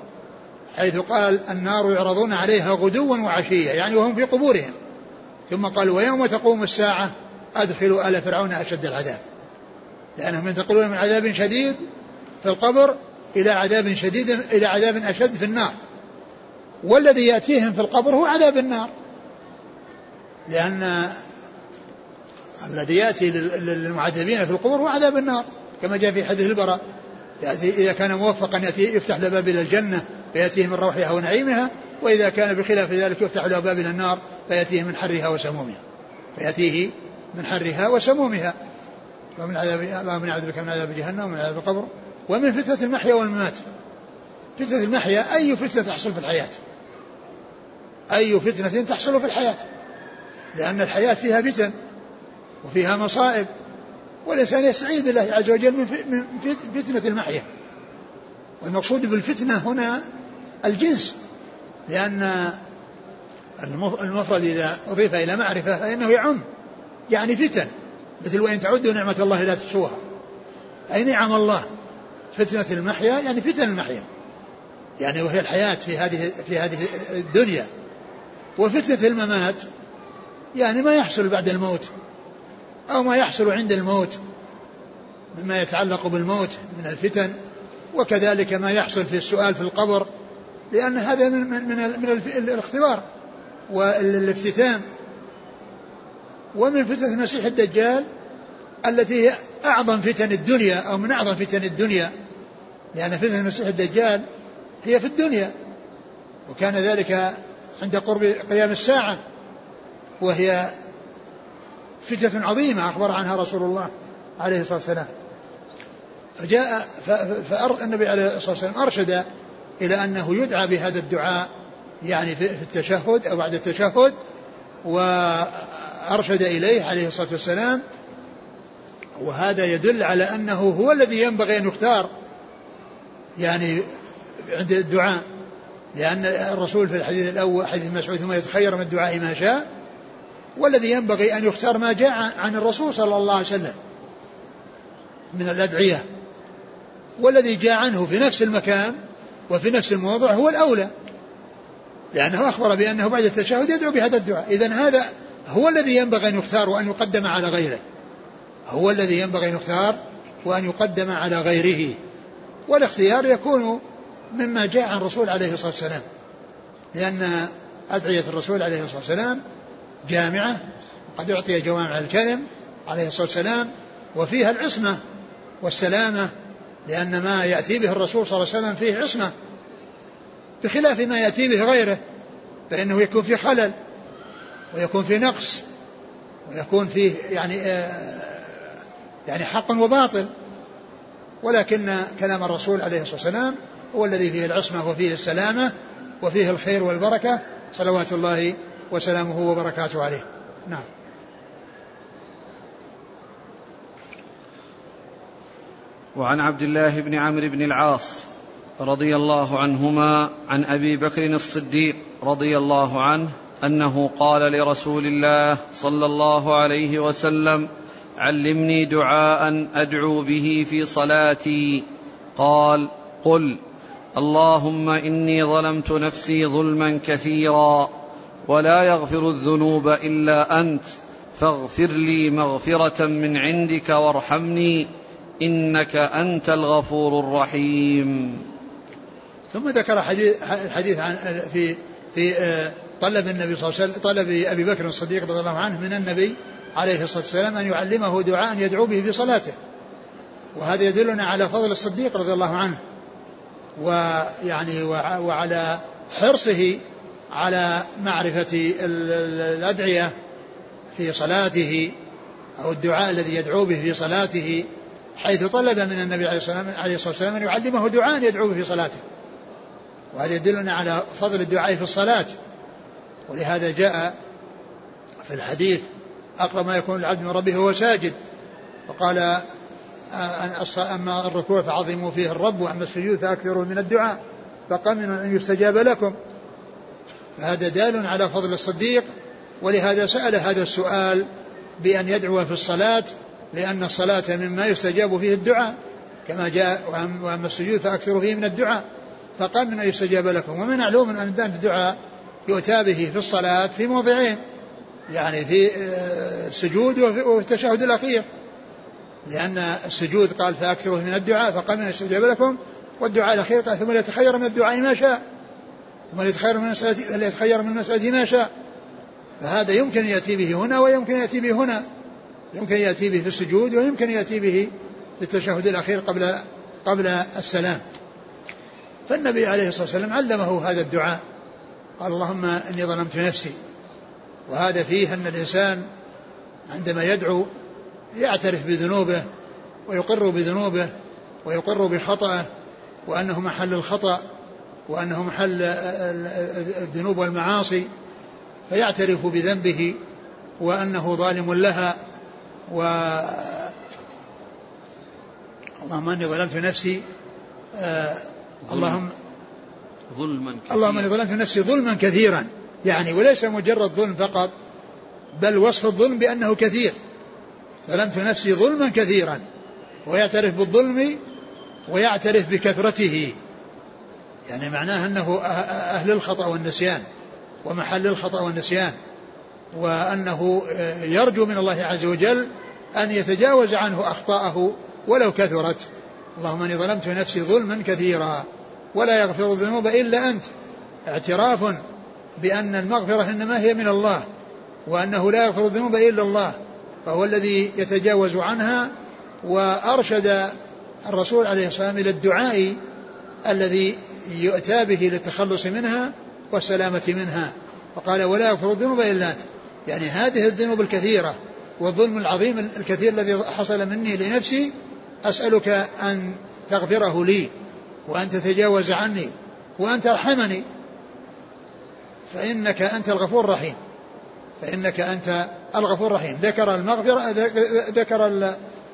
حيث قال النار يعرضون عليها غدوا وعشيا يعني وهم في قبورهم. ثم قال ويوم تقوم الساعة؟ أدخلوا آل فرعون أشد العذاب. لأنهم ينتقلون من عذاب شديد في القبر إلى عذاب شديد إلى عذاب أشد في النار. والذي يأتيهم في القبر هو عذاب النار. لأن الذي يأتي للمعذبين في القبور هو عذاب النار كما جاء في حديث البراء. يأتي إذا كان موفقا يأتي يفتح له باب إلى الجنة فيأتيه من روحها ونعيمها وإذا كان بخلاف ذلك يفتح له باب إلى النار فيأتيه من حرها وسمومها. فيأتيه من حرها وسمومها ومن عذاب اللهم نعوذ بك من عذاب جهنم ومن عذاب القبر ومن فتنة المحيا والممات. فتنة المحيا أي فتنة تحصل في الحياة؟ أي فتنة تحصل في الحياة؟ لأن الحياة فيها فتن وفيها مصائب والإنسان يستعيذ بالله عز وجل من فتنة المحيا. والمقصود بالفتنة هنا الجنس لأن المفرد إذا أضيف إلى معرفة فإنه يعم. يعني فتن مثل وإن تعدوا نعمة الله لا تحصوها. أي نعم الله. فتنة المحيا يعني فتن المحيا. يعني وهي الحياة في هذه في هذه الدنيا. وفتنة الممات يعني ما يحصل بعد الموت أو ما يحصل عند الموت مما يتعلق بالموت من الفتن. وكذلك ما يحصل في السؤال في القبر لأن هذا من من من, الاختبار والإفتتان. ومن فتنة المسيح الدجال التي هي أعظم فتن الدنيا أو من أعظم فتن الدنيا لأن فتنة المسيح الدجال هي في الدنيا وكان ذلك عند قرب قيام الساعة وهي فتنة عظيمة أخبر عنها رسول الله عليه الصلاة والسلام. فجاء فالنبي عليه الصلاة والسلام أرشد إلى أنه يدعى بهذا الدعاء يعني في التشهد أو بعد التشهد وأرشد إليه عليه الصلاة والسلام وهذا يدل على أنه هو الذي ينبغي أن يختار يعني عند الدعاء لأن الرسول في الحديث الأول حديث مسعود ثم يتخير من الدعاء ما شاء والذي ينبغي أن يختار ما جاء عن الرسول صلى الله عليه وسلم من الأدعية. والذي جاء عنه في نفس المكان وفي نفس الموضع هو الأولى لأنه أخبر بأنه بعد التشهد يدعو بهذا الدعاء. إذا هذا هو الذي ينبغي أن يختار وأن يقدم على غيره. هو الذي ينبغي أن يختار وأن يقدم على غيره. والاختيار يكون مما جاء عن الرسول عليه الصلاة والسلام. لأن أدعية الرسول عليه الصلاة والسلام جامعة قد أعطي جوامع الكلم عليه الصلاة والسلام وفيها العصمة والسلامة لأن ما يأتي به الرسول صلى الله عليه وسلم فيه عصمة. بخلاف ما يأتي به غيره فإنه يكون فيه خلل. ويكون فيه نقص ويكون فيه يعني آه يعني حق وباطل. ولكن كلام الرسول عليه الصلاة والسلام هو الذي فيه العصمة وفيه السلامة وفيه الخير والبركة صلوات الله وسلامه وبركاته عليه. نعم. وعن عبد الله بن عمرو بن العاص رضي الله عنهما عن أبي بكر الصديق رضي الله عنه أنه قال لرسول الله صلى الله عليه وسلم علمني دعاء أدعو به في صلاتي. قال قل اللهم إني ظلمت نفسي ظلما كثيرا ولا يغفر الذنوب إلا أنت فاغفر لي مغفرة من عندك وارحمني إنك أنت الغفور الرحيم. ثم ذكر حديث الحديث عن في في طلب النبي صلى الله عليه وسلم طلب أبي بكر الصديق رضي الله عنه من النبي عليه الصلاة والسلام أن يعلمه دعاء يدعو به في صلاته. وهذا يدلنا على فضل الصديق رضي الله عنه ويعني وعلى حرصه على معرفة الأدعية في صلاته أو الدعاء الذي يدعو به في صلاته حيث طلب من النبي عليه الصلاة والسلام أن يعلمه دعاء يدعو به في صلاته. وهذا يدلنا على فضل الدعاء في الصلاة. ولهذا جاء في الحديث أقرب ما يكون العبد من ربه هو ساجد. وقال أما الركوع فعظموا فيه الرب وأما السجود فأكثروا من الدعاء فقمن أن يستجاب لكم. فهذا دال على فضل الصديق ولهذا سأل هذا السؤال بأن يدعو في الصلاة لأن الصلاة مما يستجاب فيه الدعاء كما جاء وأما السجود فأكثروا فيه من الدعاء فقال من أن يستجاب لكم. ومن معلوم أن الدعاء يؤتى به في الصلاة في موضعين يعني في آه، السجود وفي التشهد الأخير. لأن السجود قال فأكثروا من الدعاء فقال من يستجاب لكم والدعاء الأخير قال ثم ليتخير من الدعاء ما شاء ثم ليتخير من المسألة من المسألة ما شاء. فهذا يمكن يأتي به هنا ويمكن يأتي به هنا. يمكن يأتي به في السجود ويمكن يأتي به في التشهد الأخير قبل قبل السلام. فالنبي عليه الصلاة والسلام علمه هذا الدعاء. قال اللهم إني ظلمت نفسي. وهذا فيه أن الإنسان عندما يدعو يعترف بذنوبه ويقر بذنوبه ويقر بخطأه وأنه محل الخطأ وأنه محل الذنوب والمعاصي فيعترف بذنبه وأنه ظالم لها. و اللهم إني ظلمت نفسي. آه اللهم ظلما كثيرا. اللهم إني ظلمت نفسي ظلما كثيرا. يعني وليس مجرد ظلم فقط بل وصف الظلم بأنه كثير. ظلمت نفسي ظلما كثيرا. ويعترف بالظلم ويعترف بكثرته. يعني معناه أنه أهل الخطأ والنسيان ومحل الخطأ والنسيان. وأنه يرجو من الله عز وجل أن يتجاوز عنه أخطاءه ولو كثرت. اللهم إني ظلمت نفسي ظلما كثيرا. ولا يغفر الذنوب إلا أنت. اعتراف بأن المغفرة إنما هي من الله وأنه لا يغفر الذنوب إلا الله فهو الذي يتجاوز عنها. وأرشد الرسول عليه الصلاة والسلام إلى الدعاء الذي يؤتى به للتخلص منها والسلامة منها. فقال ولا يغفر الذنوب إلا أنت. يعني هذه الذنوب الكثيرة والظلم العظيم الكثير الذي حصل مني لنفسي أسألك أن تغفره لي. وأن تتجاوز عني وأن ترحمني فإنك أنت الغفور الرحيم. فإنك أنت الغفور الرحيم. ذكر المغفرة ذكر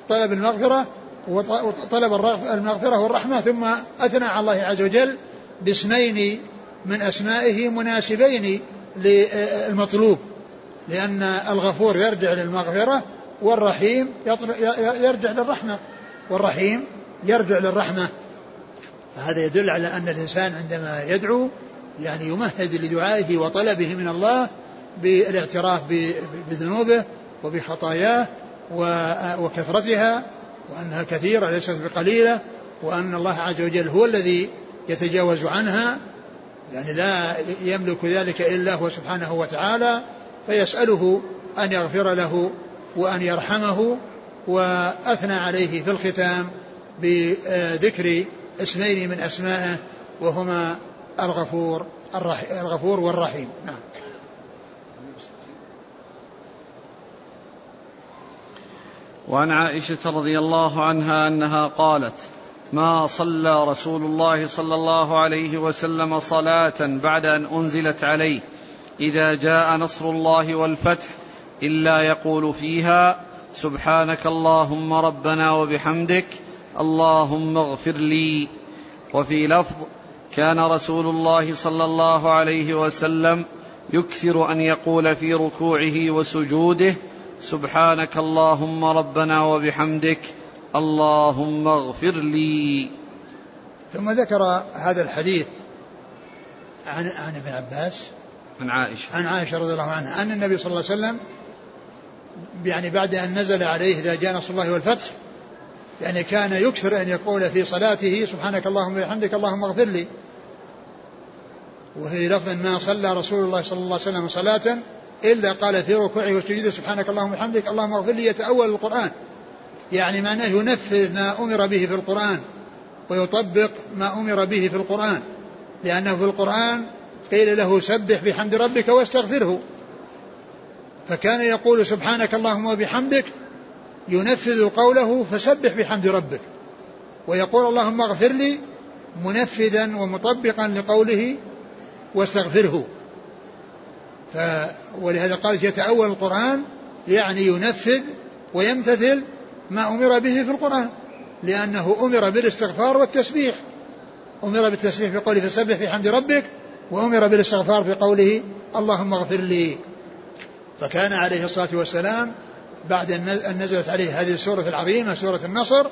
طلب المغفرة وطلب المغفرة والرحمة ثم أثنى على الله عز وجل باسمين من أسمائه مناسبين للمطلوب. لأن الغفور يرجع للمغفرة والرحيم يرجع للرحمة. والرحيم يرجع للرحمة. فهذا يدل على أن الإنسان عندما يدعو يعني يمهد لدعائه وطلبه من الله بالاعتراف بذنوبه وبخطاياه وكثرتها وأنها كثيرة ليست بقليلة وأن الله عز وجل هو الذي يتجاوز عنها يعني لا يملك ذلك إلا هو سبحانه وتعالى فيسأله أن يغفر له وأن يرحمه وأثنى عليه في الختام بذكر اسمين من أسمائه وهما الغفور الغفور والرحيم. نعم. وعن عائشة رضي الله عنها أنها قالت ما صلى رسول الله صلى الله عليه وسلم صلاة بعد أن أنزلت عليه إذا جاء نصر الله والفتح إلا يقول فيها سبحانك اللهم ربنا وبحمدك اللهم اغفر لي. وفي لفظ كان رسول الله صلى الله عليه وسلم يكثر أن يقول في ركوعه وسجوده سبحانك اللهم ربنا وبحمدك اللهم اغفر لي. ثم ذكر هذا الحديث عن عن ابن عباس. عن عائشة. عن عائشة رضي الله عنها أن النبي صلى الله عليه وسلم يعني بعد أن نزل عليه إذا جاء نصر الله والفتح يعني كان يكثر أن يقول في صلاته سبحانك اللهم وبحمدك اللهم اغفر لي. وفي لفظ ما صلى رسول الله صلى الله عليه وسلم صلاة إلا قال في ركوعه وسجوده سبحانك اللهم وبحمدك اللهم اغفر لي يتأول القرآن. يعني معناه ينفذ ما أمر به في القرآن ويطبق ما أمر به في القرآن لأنه في القرآن قيل له سبح بحمد ربك واستغفره. فكان يقول سبحانك اللهم وبحمدك ينفذ قوله فسبح بحمد ربك. ويقول اللهم اغفر لي منفذا ومطبقا لقوله واستغفره. ف ولهذا قال يتأول القرآن يعني ينفذ ويمتثل ما أمر به في القرآن لأنه أمر بالاستغفار والتسبيح. أمر بالتسبيح في قوله فسبح بحمد ربك وأمر بالاستغفار في قوله اللهم اغفر لي. فكان عليه الصلاة والسلام بعد أن نزلت عليه هذه السورة العظيمة سورة النصر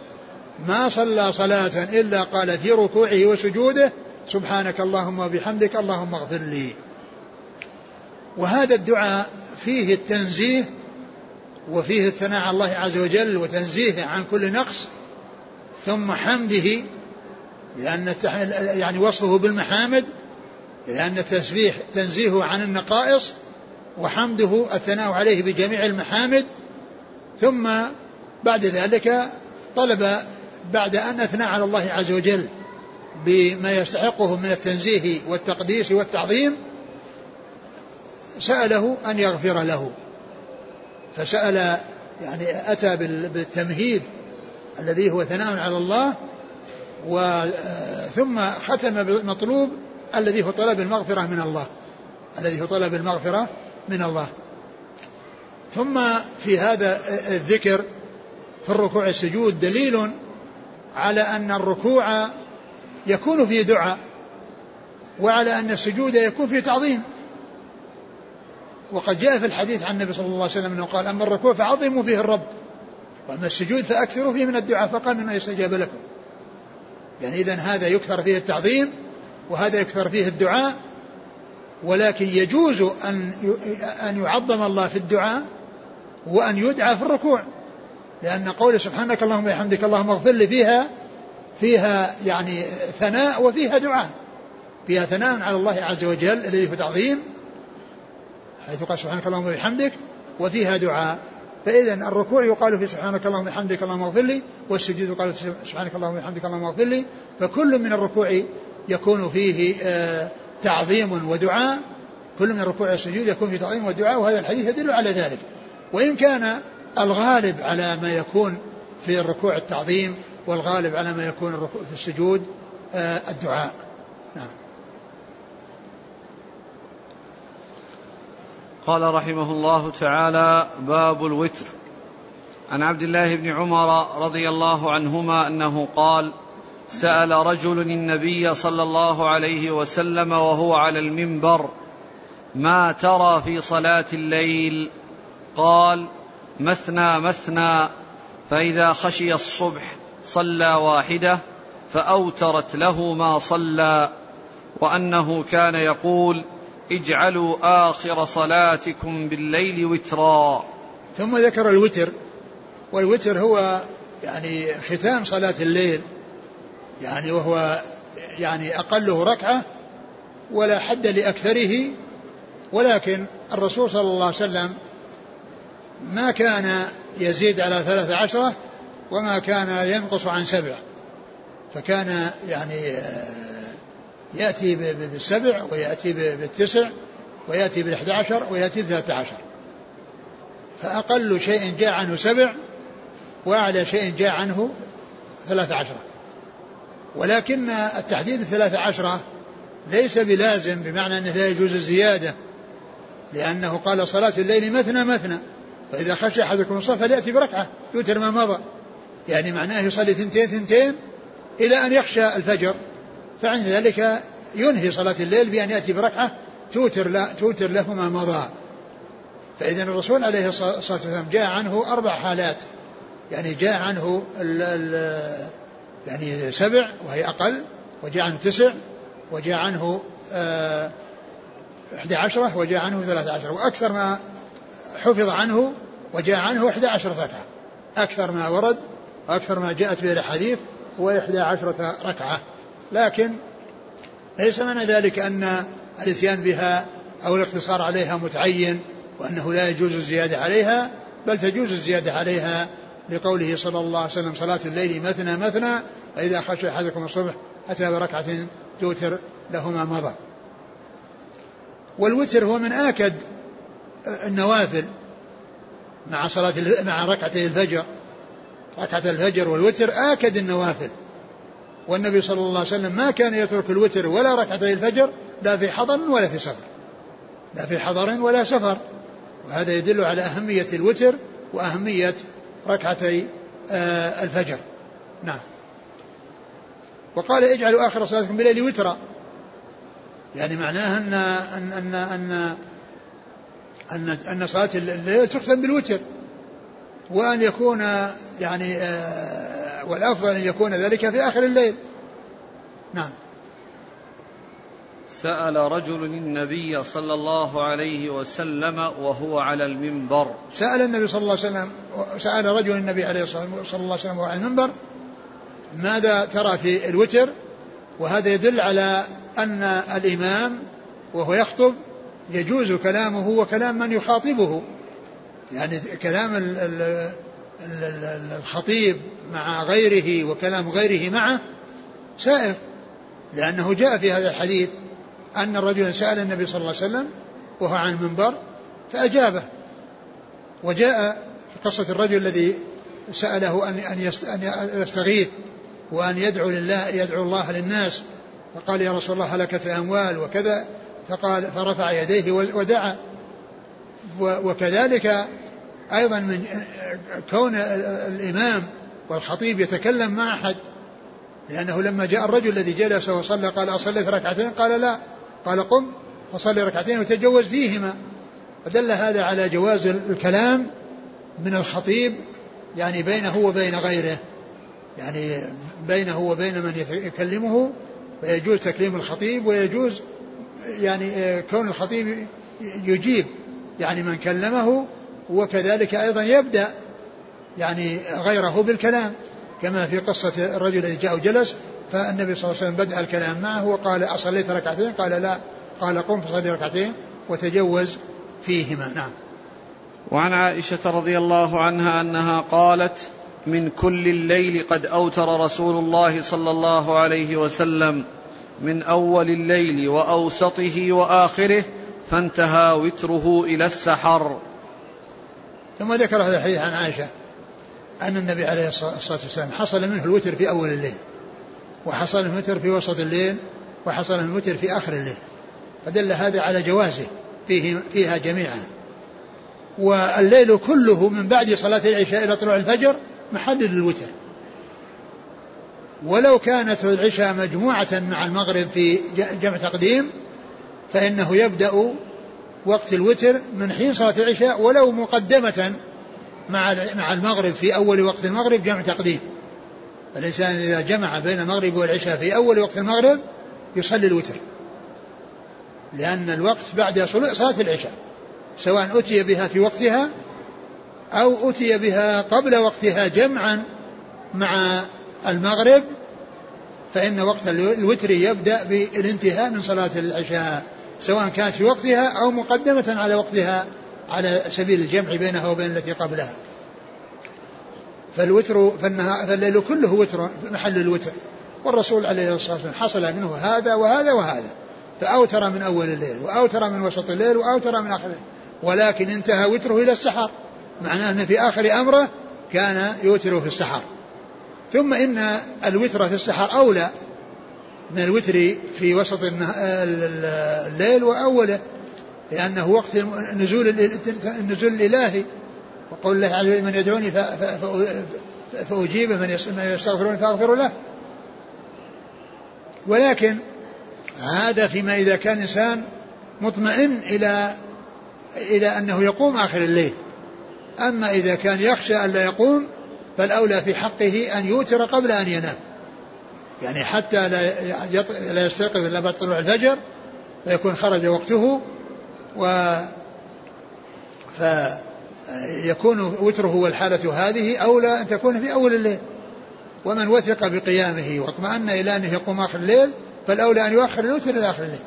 ما صلى صلاة إلا قال في ركوعه وسجوده سبحانك اللهم وبحمدك اللهم اغفر لي. وهذا الدعاء فيه التنزيه وفيه الثناء على الله عز وجل وتنزيهه عن كل نقص ثم حمده لأن يعني وصفه بالمحامد لأن التسبيح تنزيهه عن النقائص وحمده الثناء عليه بجميع المحامد ثم بعد ذلك طلب بعد أن أثنى على الله عز وجل بما يستحقه من التنزيه والتقديس والتعظيم سأله أن يغفر له. فسأل يعني أتى بالتمهيد الذي هو ثناء على الله ثم ختم بالمطلوب الذي هو طلب المغفرة من الله الذي هو طلب المغفرة من الله. ثم في هذا الذكر في الركوع السجود دليل على أن الركوع يكون فيه دعاء وعلى أن السجود يكون فيه تعظيم. وقد جاء في الحديث عن النبي صلى الله عليه وسلم أنه قال أما الركوع فعظموا فيه الرب وأما السجود فأكثروا فيه من الدعاء فقال من يستجاب لكم. يعني إذا هذا يكثر فيه التعظيم وهذا يكثر فيه الدعاء ولكن يجوز أن أن يعظم الله في الدعاء وأن يدعى في الركوع. لأن قول سبحانك اللهم وبحمدك اللهم اغفر لي فيها فيها يعني ثناء وفيها دعاء. فيها ثناء على الله عز وجل الذي هو تعظيم حيث قال سبحانك اللهم وبحمدك وفيها دعاء. فإذا الركوع يقال في سبحانك اللهم وبحمدك اللهم اغفر لي والسجود يقال في سبحانك اللهم وبحمدك اللهم اغفر لي. فكل من الركوع يكون فيه آه، تعظيم ودعاء. كل من الركوع والسجود يكون فيه تعظيم ودعاء وهذا الحديث يدل على ذلك. وإن كان الغالب على ما يكون في الركوع التعظيم والغالب على ما يكون في السجود آه، الدعاء. نعم. قال رحمه الله تعالى باب الوتر. عن عبد الله بن عمر رضي الله عنهما أنه قال سأل رجل النبي صلى الله عليه وسلم وهو على المنبر ما ترى في صلاة الليل؟ قال مثنى مثنى فإذا خشي الصبح صلى واحدة فأوترت له ما صلى وأنه كان يقول اجعلوا آخر صلاتكم بالليل وترا. ثم ذكر الوتر والوتر هو يعني ختام صلاة الليل يعني وهو يعني أقله ركعة ولا حد لأكثره ولكن الرسول صلى الله عليه وسلم ما كان يزيد على ثلاث عشرة وما كان ينقص عن سبع. فكان يعني يأتي بالسبع ويأتي بالتسع ويأتي بالأحد عشر ويأتي بالثلاثة عشر. فأقل شيء جاء عنه سبع وأعلى شيء جاء عنه ثلاثة عشرة. ولكن التحديد الثلاثة عشرة ليس بلازم بمعنى أنه لا يجوز الزيادة لأنه قال صلاة الليل مثنى مثنى. فإذا خشى أحدكم الصلاة فليأتي بركعة يوتر ما مضى. يعني معناه يصلي ثنتين ثنتين إلى أن يخشى الفجر. فعند ذلك ينهي صلاة الليل بأن يأتي بركعة توتر, لا توتر له ما مضى. فإذا الرسول عليه الصلاة والسلام جاء عنه أربع حالات. يعني جاء عنه ال ال يعني سبع وهي أقل وجاء عنه تسع وجاء عنه آه، إحدى عشرة وجاء عنه ثلاثة عشرة وأكثر ما حفظ عنه وجاء عنه إحدى عشرة ركعة. أكثر ما ورد وأكثر ما جاءت به الأحاديث هو إحدى عشرة ركعة. لكن ليس معنى ذلك أن الإتيان بها أو الاقتصار عليها متعين وأنه لا يجوز الزيادة عليها بل تجوز الزيادة عليها لقوله صلى الله عليه وسلم صلاة الليل مثنى مثنى فإذا خشى أحدكم الصبح أتى بركعة توتر له ما مضى. والوتر هو من آكد النوافل مع صلاة مع ركعتي الفجر. ركعة الفجر والوتر آكد النوافل. والنبي صلى الله عليه وسلم ما كان يترك الوتر ولا ركعتي الفجر لا في حضر ولا في سفر. لا في حضر ولا سفر. وهذا يدل على أهمية الوتر وأهمية ركعتي آه، الفجر. نعم. وقال اجعلوا آخر صلاتكم بالليل وترا. يعني معناها أن أن أن أن أن, أن صلاة الليل تختم بالوتر وأن يكون يعني آه، والأفضل أن يكون ذلك في آخر الليل. نعم. سأل رجل النبي صلى الله عليه وسلم وهو على المنبر. سأل النبي صلى الله عليه وسلم سأل رجل النبي عليه الصلاة والسلام صلى الله عليه وسلم وهو على المنبر ماذا ترى في الوتر؟ وهذا يدل على أن الإمام وهو يخطب يجوز كلامه وكلام من يخاطبه. يعني كلام الخطيب مع غيره وكلام غيره معه سائر لأنه جاء في هذا الحديث أن الرجل سأل النبي صلى الله عليه وسلم وهو عن المنبر فأجابه. وجاء في قصة الرجل الذي سأله أن أن يستغيث وأن يدعو لله يدعو الله للناس فقال يا رسول الله هلكت الأموال وكذا؟ فقال فرفع يديه ودعا. وكذلك أيضا من كون الإمام والخطيب يتكلم مع أحد لأنه لما جاء الرجل الذي جلس وصلى قال أصليت ركعتين؟ قال لا. قال قم فصلي ركعتين وتجوز فيهما. فدل هذا على جواز الكلام من الخطيب يعني بينه وبين غيره. يعني بينه وبين من يكلمه فيجوز تكليم الخطيب ويجوز يعني كون الخطيب يجيب يعني من كلمه وكذلك أيضا يبدأ يعني غيره بالكلام. كما في قصة الرجل الذي جاء وجلس فالنبي صلى الله عليه وسلم بدأ الكلام معه وقال أصليت ركعتين؟ قال لا. قال قم فصلي ركعتين وتجوز فيهما. نعم. وعن عائشة رضي الله عنها أنها قالت من كل الليل قد أوتر رسول الله صلى الله عليه وسلم من أول الليل وأوسطه وآخره فانتهى وتره إلى السحر. ثم ذكر هذا الحديث عن عائشة أن النبي عليه الصلاة والسلام حصل منه الوتر في أول الليل وحصل منه الوتر في وسط الليل وحصل منه الوتر في آخر الليل. فدل هذا على جوازه فيه فيها جميعا. والليل كله من بعد صلاة العشاء إلى طلوع الفجر محل للوتر. ولو كانت العشاء مجموعة مع المغرب في جمع تقديم فإنه يبدأ وقت الوتر من حين صلاة العشاء ولو مقدمة مع مع المغرب في أول وقت المغرب جمع تقديم. الإنسان إذا جمع بين المغرب والعشاء في أول وقت المغرب يصلي الوتر. لأن الوقت بعد صلاة العشاء سواء أتي بها في وقتها أو أتي بها قبل وقتها جمعا مع المغرب فإن وقت الوتر يبدأ بالانتهاء من صلاة العشاء سواء كانت في وقتها أو مقدمة على وقتها على سبيل الجمع بينها وبين التي قبلها. فالوتر فالليل كله وتر محل الوتر. والرسول عليه الصلاة والسلام حصل منه هذا وهذا وهذا. فأوتر من أول الليل وأوتر من وسط الليل وأوتر من آخر الليل. ولكن انتهى وتره إلى السحر. معناه أن في آخر أمره كان يوتر في السحر. ثم إن الوتر في السحر أولى من الوتر في وسط الليل وأوله لأنه وقت نزول النزول الإلهي وقول الله عز وجل من يدعوني فأجيبه من يستغفروني فأغفر له. ولكن هذا فيما إذا كان إنسان مطمئن إلى إلى أنه يقوم آخر الليل. أما إذا كان يخشى أن لا يقوم فالأولى في حقه أن يوتر قبل أن ينام. يعني حتى لا لا يستيقظ إلا بعد طلوع الفجر فيكون خرج وقته و فيكون وتره والحالة هذه أولى أن تكون في أول الليل. ومن وثق بقيامه واطمأن إلى أنه يقوم آخر الليل فالأولى أن يؤخر الوتر إلى آخر الليل.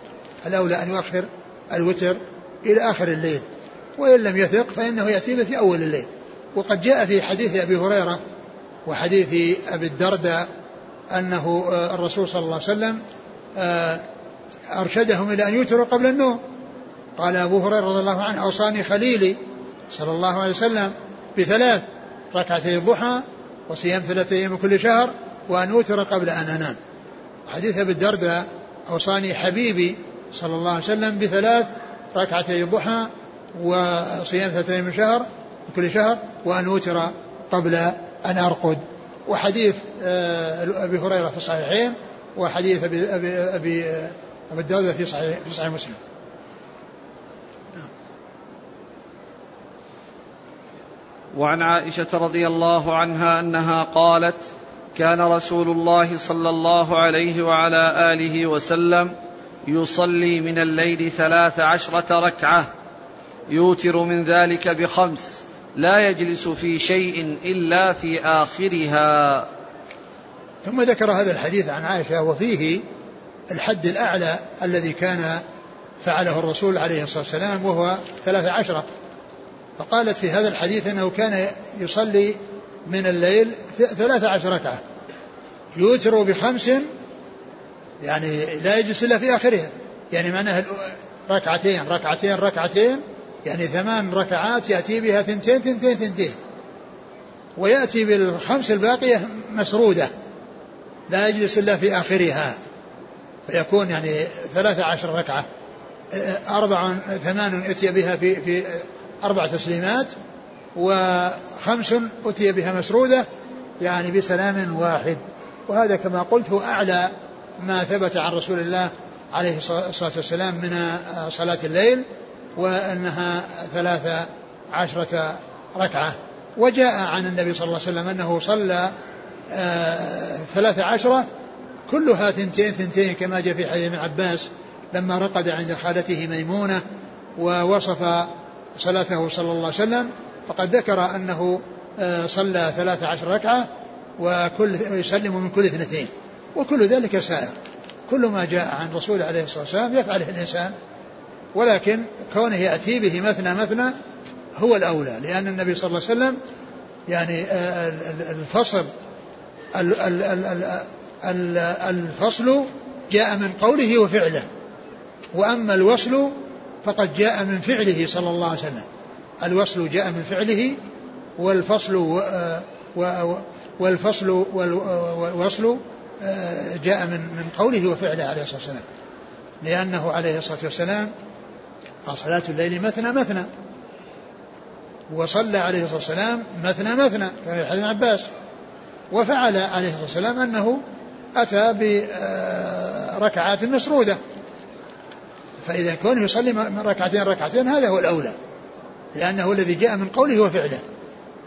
الأولى أن يؤخر الوتر إلى آخر الليل. وإن لم يثق فإنه يأتي في أول الليل. وقد جاء في حديث أبي هريرة وحديث أبي الدرداء أنه آه، الرسول صلى الله عليه وسلم آه، أرشدهم إلى أن يوتروا قبل النوم. قال أبو هريرة رضي الله عنه أوصاني خليلي صلى الله عليه وسلم بثلاث ركعتي الضحى وصيام ثلاثة أيام كل شهر وأن أوتر قبل أن أنام. حديث أبي الدرداء أوصاني حبيبي صلى الله عليه وسلم بثلاث ركعتي الضحى وصيام ثلاثة أيام شهر كل شهر وأن أوتر قبل أن أرقد. وحديث آه، أبي هريرة في الصحيحين وحديث أبي أبي أبي, أبي الدرداء في صحيح في صحيح مسلم. وعن عائشة رضي الله عنها أنها قالت كان رسول الله صلى الله عليه وعلى آله وسلم يصلي من الليل ثلاث عشرة ركعة يوتر من ذلك بخمس. لا يجلس في شيء إلا في آخرها. ثم ذكر هذا الحديث عن عائشة وفيه الحد الأعلى الذي كان فعله الرسول عليه الصلاة والسلام وهو ثلاث عشرة. فقالت في هذا الحديث أنه كان يصلي من الليل ثلاث عشر ركعة. يوتر بخمس يعني لا يجلس إلا في آخرها. يعني معناها ركعتين ركعتين ركعتين يعني ثمان ركعات يأتي بها ثنتين ثنتين ثنتين. ويأتي بالخمس الباقية مسرودة. لا يجلس إلا في آخرها. فيكون يعني ثلاثة عشر ركعة. أربع ثمان أتي بها في في أربع تسليمات وخمس أتي بها مسرودة يعني بسلام واحد. وهذا كما قلت هو أعلى ما ثبت عن رسول الله عليه الصلاة والسلام من صلاة الليل. وأنها ثلاث عشرة ركعة. وجاء عن النبي صلى الله عليه وسلم أنه صلى آه، ثلاث عشرة كلها ثنتين ثنتين كما جاء في حديث ابن عباس لما رقد عند خالته ميمونة ووصف صلاته صلى الله عليه وسلم فقد ذكر أنه آه، صلى ثلاث عشر ركعة وكل يسلم من كل اثنتين. وكل ذلك سائر. كل ما جاء عن رسول عليه الصلاة والسلام يفعله الإنسان. ولكن كونه يأتي به مثنى مثنى هو الأولى لأن النبي صلى الله عليه وسلم يعني آه، الفصل الفصل جاء من قوله وفعله وأما الوصل فقد جاء من فعله صلى الله عليه وسلم الوصل جاء من فعله والفصل والفصل والوصل آه، جاء من من قوله وفعله عليه الصلاة والسلام لأنه عليه الصلاة والسلام قال صلاة الليل مثنى مثنى. وصلى عليه الصلاة والسلام مثنى مثنى كما في حديث عباس. وفعل عليه الصلاة والسلام أنه أتى بركعات مسرودة. فإذا كونه يصلي ركعتين ركعتين هذا هو الأولى. لأنه الذي جاء من قوله وفعله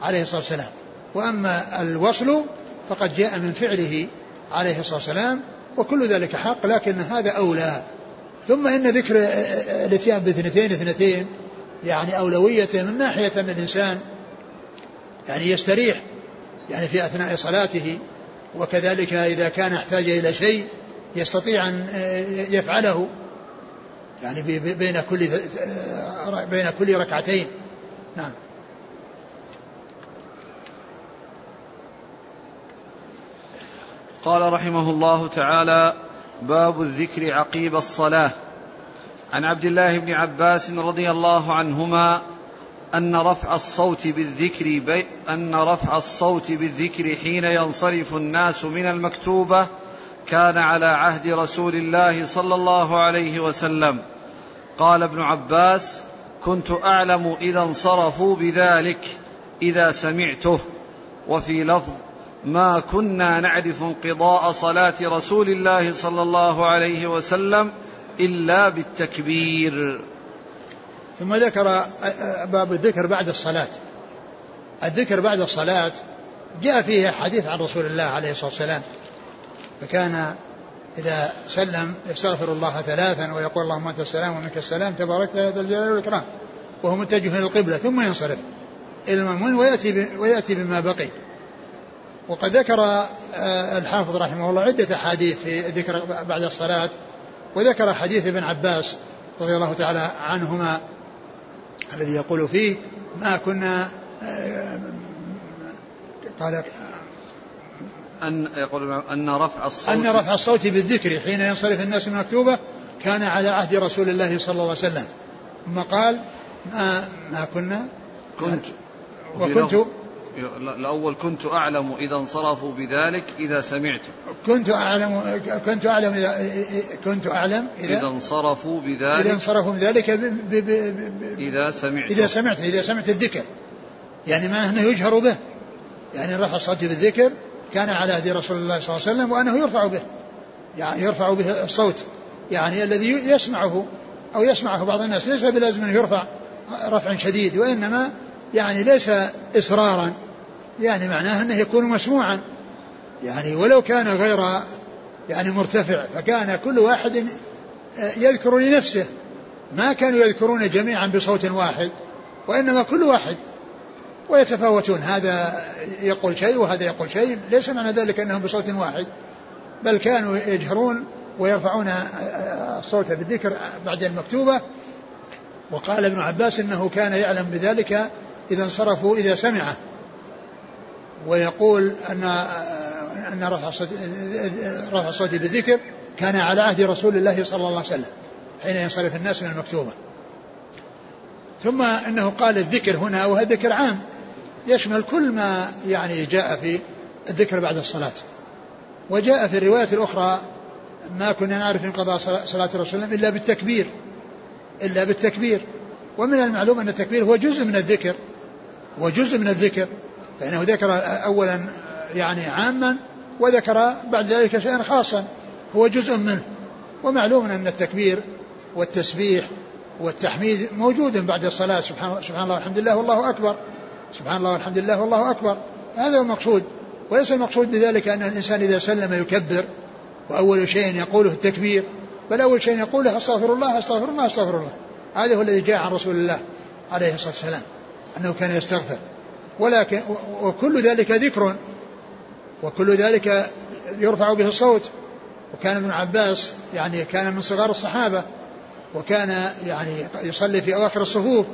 عليه الصلاة والسلام. وأما الوصل فقد جاء من فعله عليه الصلاة والسلام وكل ذلك حق لكن هذا أولى. ثم إن ذكر الإتيان باثنتين اثنتين يعني أولوية من ناحية أن الإنسان يعني يستريح يعني في أثناء صلاته وكذلك إذا كان احتاج إلى شيء يستطيع أن يفعله يعني بين كل بين كل ركعتين. نعم. قال رحمه الله تعالى باب الذكر عقيب الصلاة. عن عبد الله بن عباس رضي الله عنهما أن رفع الصوت بالذكر بي أن رفع الصوت بالذكر حين ينصرف الناس من المكتوبة كان على عهد رسول الله صلى الله عليه وسلم. قال ابن عباس كنت أعلم إذا انصرفوا بذلك إذا سمعته. وفي لفظ ما كنا نعرف انقضاء صلاة رسول الله صلى الله عليه وسلم إلا بالتكبير. ثم ذكر باب الذكر بعد الصلاة. الذكر بعد الصلاة جاء فيه حديث عن رسول الله عليه الصلاة والسلام. فكان إذا سلم يستغفر الله ثلاثا ويقول اللهم أنت السلام ومنك السلام تبارك ذا الجلال والإكرام. وهو متجه إلى القبلة ثم ينصرف. إلى المأمون ويأتي ويأتي بما بقي. وقد ذكر آه، الحافظ رحمه الله عدة أحاديث في ذكر بعد الصلاة وذكر حديث ابن عباس رضي الله تعالى عنهما الذي يقول فيه ما كنا آه، قال أن يقول أن رفع الصوت أن رفع الصوت بالذكر حين ينصرف الناس من المكتوبة كان على عهد رسول الله صلى الله عليه وسلم ثم قال ما ما كنا كنت وكنت الأول كنت أعلم إذا انصرفوا بذلك إذا سمعت كنت أعلم كنت أعلم إذا كنت أعلم إذا, إذا انصرفوا بذلك إذا انصرفوا بذلك ب ب ب ب إذا سمعت إذا سمعت إذا سمعت الذكر. يعني ما أنه يجهر به. يعني رفع الصوت بالذكر كان على هدي رسول الله صلى الله عليه وسلم وأنه يرفع به. يعني يرفع به الصوت. يعني الذي يسمعه أو يسمعه بعض الناس ليس بلازم أنه يرفع رفع شديد وإنما يعني ليس إصرارا يعني معناه أنه يكون مسموعا. يعني ولو كان غير يعني مرتفع فكان كل واحد يذكر لنفسه. ما كانوا يذكرون جميعا بصوت واحد وإنما كل واحد. ويتفاوتون هذا يقول شيء وهذا يقول شيء ليس معنى ذلك أنهم بصوت واحد. بل كانوا يجهرون ويرفعون الصوت بالذكر بعد المكتوبة. وقال ابن عباس إنه كان يعلم بذلك إذا انصرفوا إذا سمعه. ويقول أن أن رفع رفع الصوت بالذكر كان على عهد رسول الله صلى الله عليه وسلم حين ينصرف الناس من المكتوبة. ثم إنه قال الذكر هنا وهذا ذكر عام. يشمل كل ما يعني جاء في الذكر بعد الصلاة. وجاء في الرواية الأخرى ما كنا نعرف انقضاء صلاه الرسول إلا بالتكبير إلا بالتكبير. ومن المعلوم أن التكبير هو جزء من الذكر. هو جزء من الذكر فإنه ذكر أولا يعني عاما وذكر بعد ذلك شيئا خاصا هو جزء منه. ومعلوم أن التكبير والتسبيح والتحميد موجود بعد الصلاة سبحان, سبحان الله والحمد لله والله أكبر. سبحان الله والحمد لله والله أكبر. هذا هو المقصود. وليس المقصود بذلك أن الإنسان إذا سلم يكبر وأول شيء يقوله التكبير بل أول شيء يقوله أستغفر الله أستغفر الله أستغفر الله. هذا هو الذي جاء عن رسول الله عليه الصلاة والسلام. أنه كان يستغفر. ولكن وكل ذلك ذكر وكل ذلك يرفع به الصوت. وكان ابن عباس يعني كان من صغار الصحابة وكان يعني يصلي في أواخر الصفوف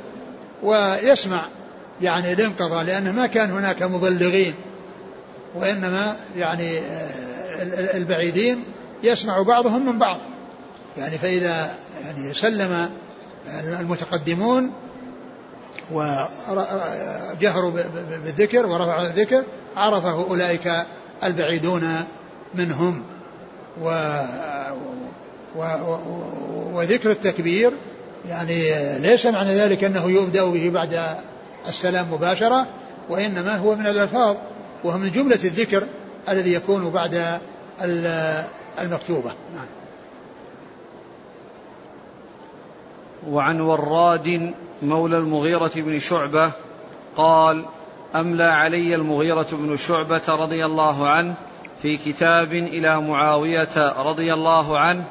ويسمع يعني الانقضاء لأنه ما كان هناك مبلغين وإنما يعني البعيدين يسمع بعضهم من بعض. يعني فإذا يعني سلم المتقدمون وجهروا بالذكر ورفعوا الذكر عرفه أولئك البعيدون منهم. و و وذكر التكبير يعني ليس معنى ذلك أنه يبدأ به بعد السلام مباشرة وإنما هو من الألفاظ وهو من جملة الذكر الذي يكون بعد المكتوبة. نعم. وعن وراد مولى المغيرة بن شعبة قال أملى علي المغيرة بن شعبة رضي الله عنه في كتاب إلى معاوية رضي الله عنه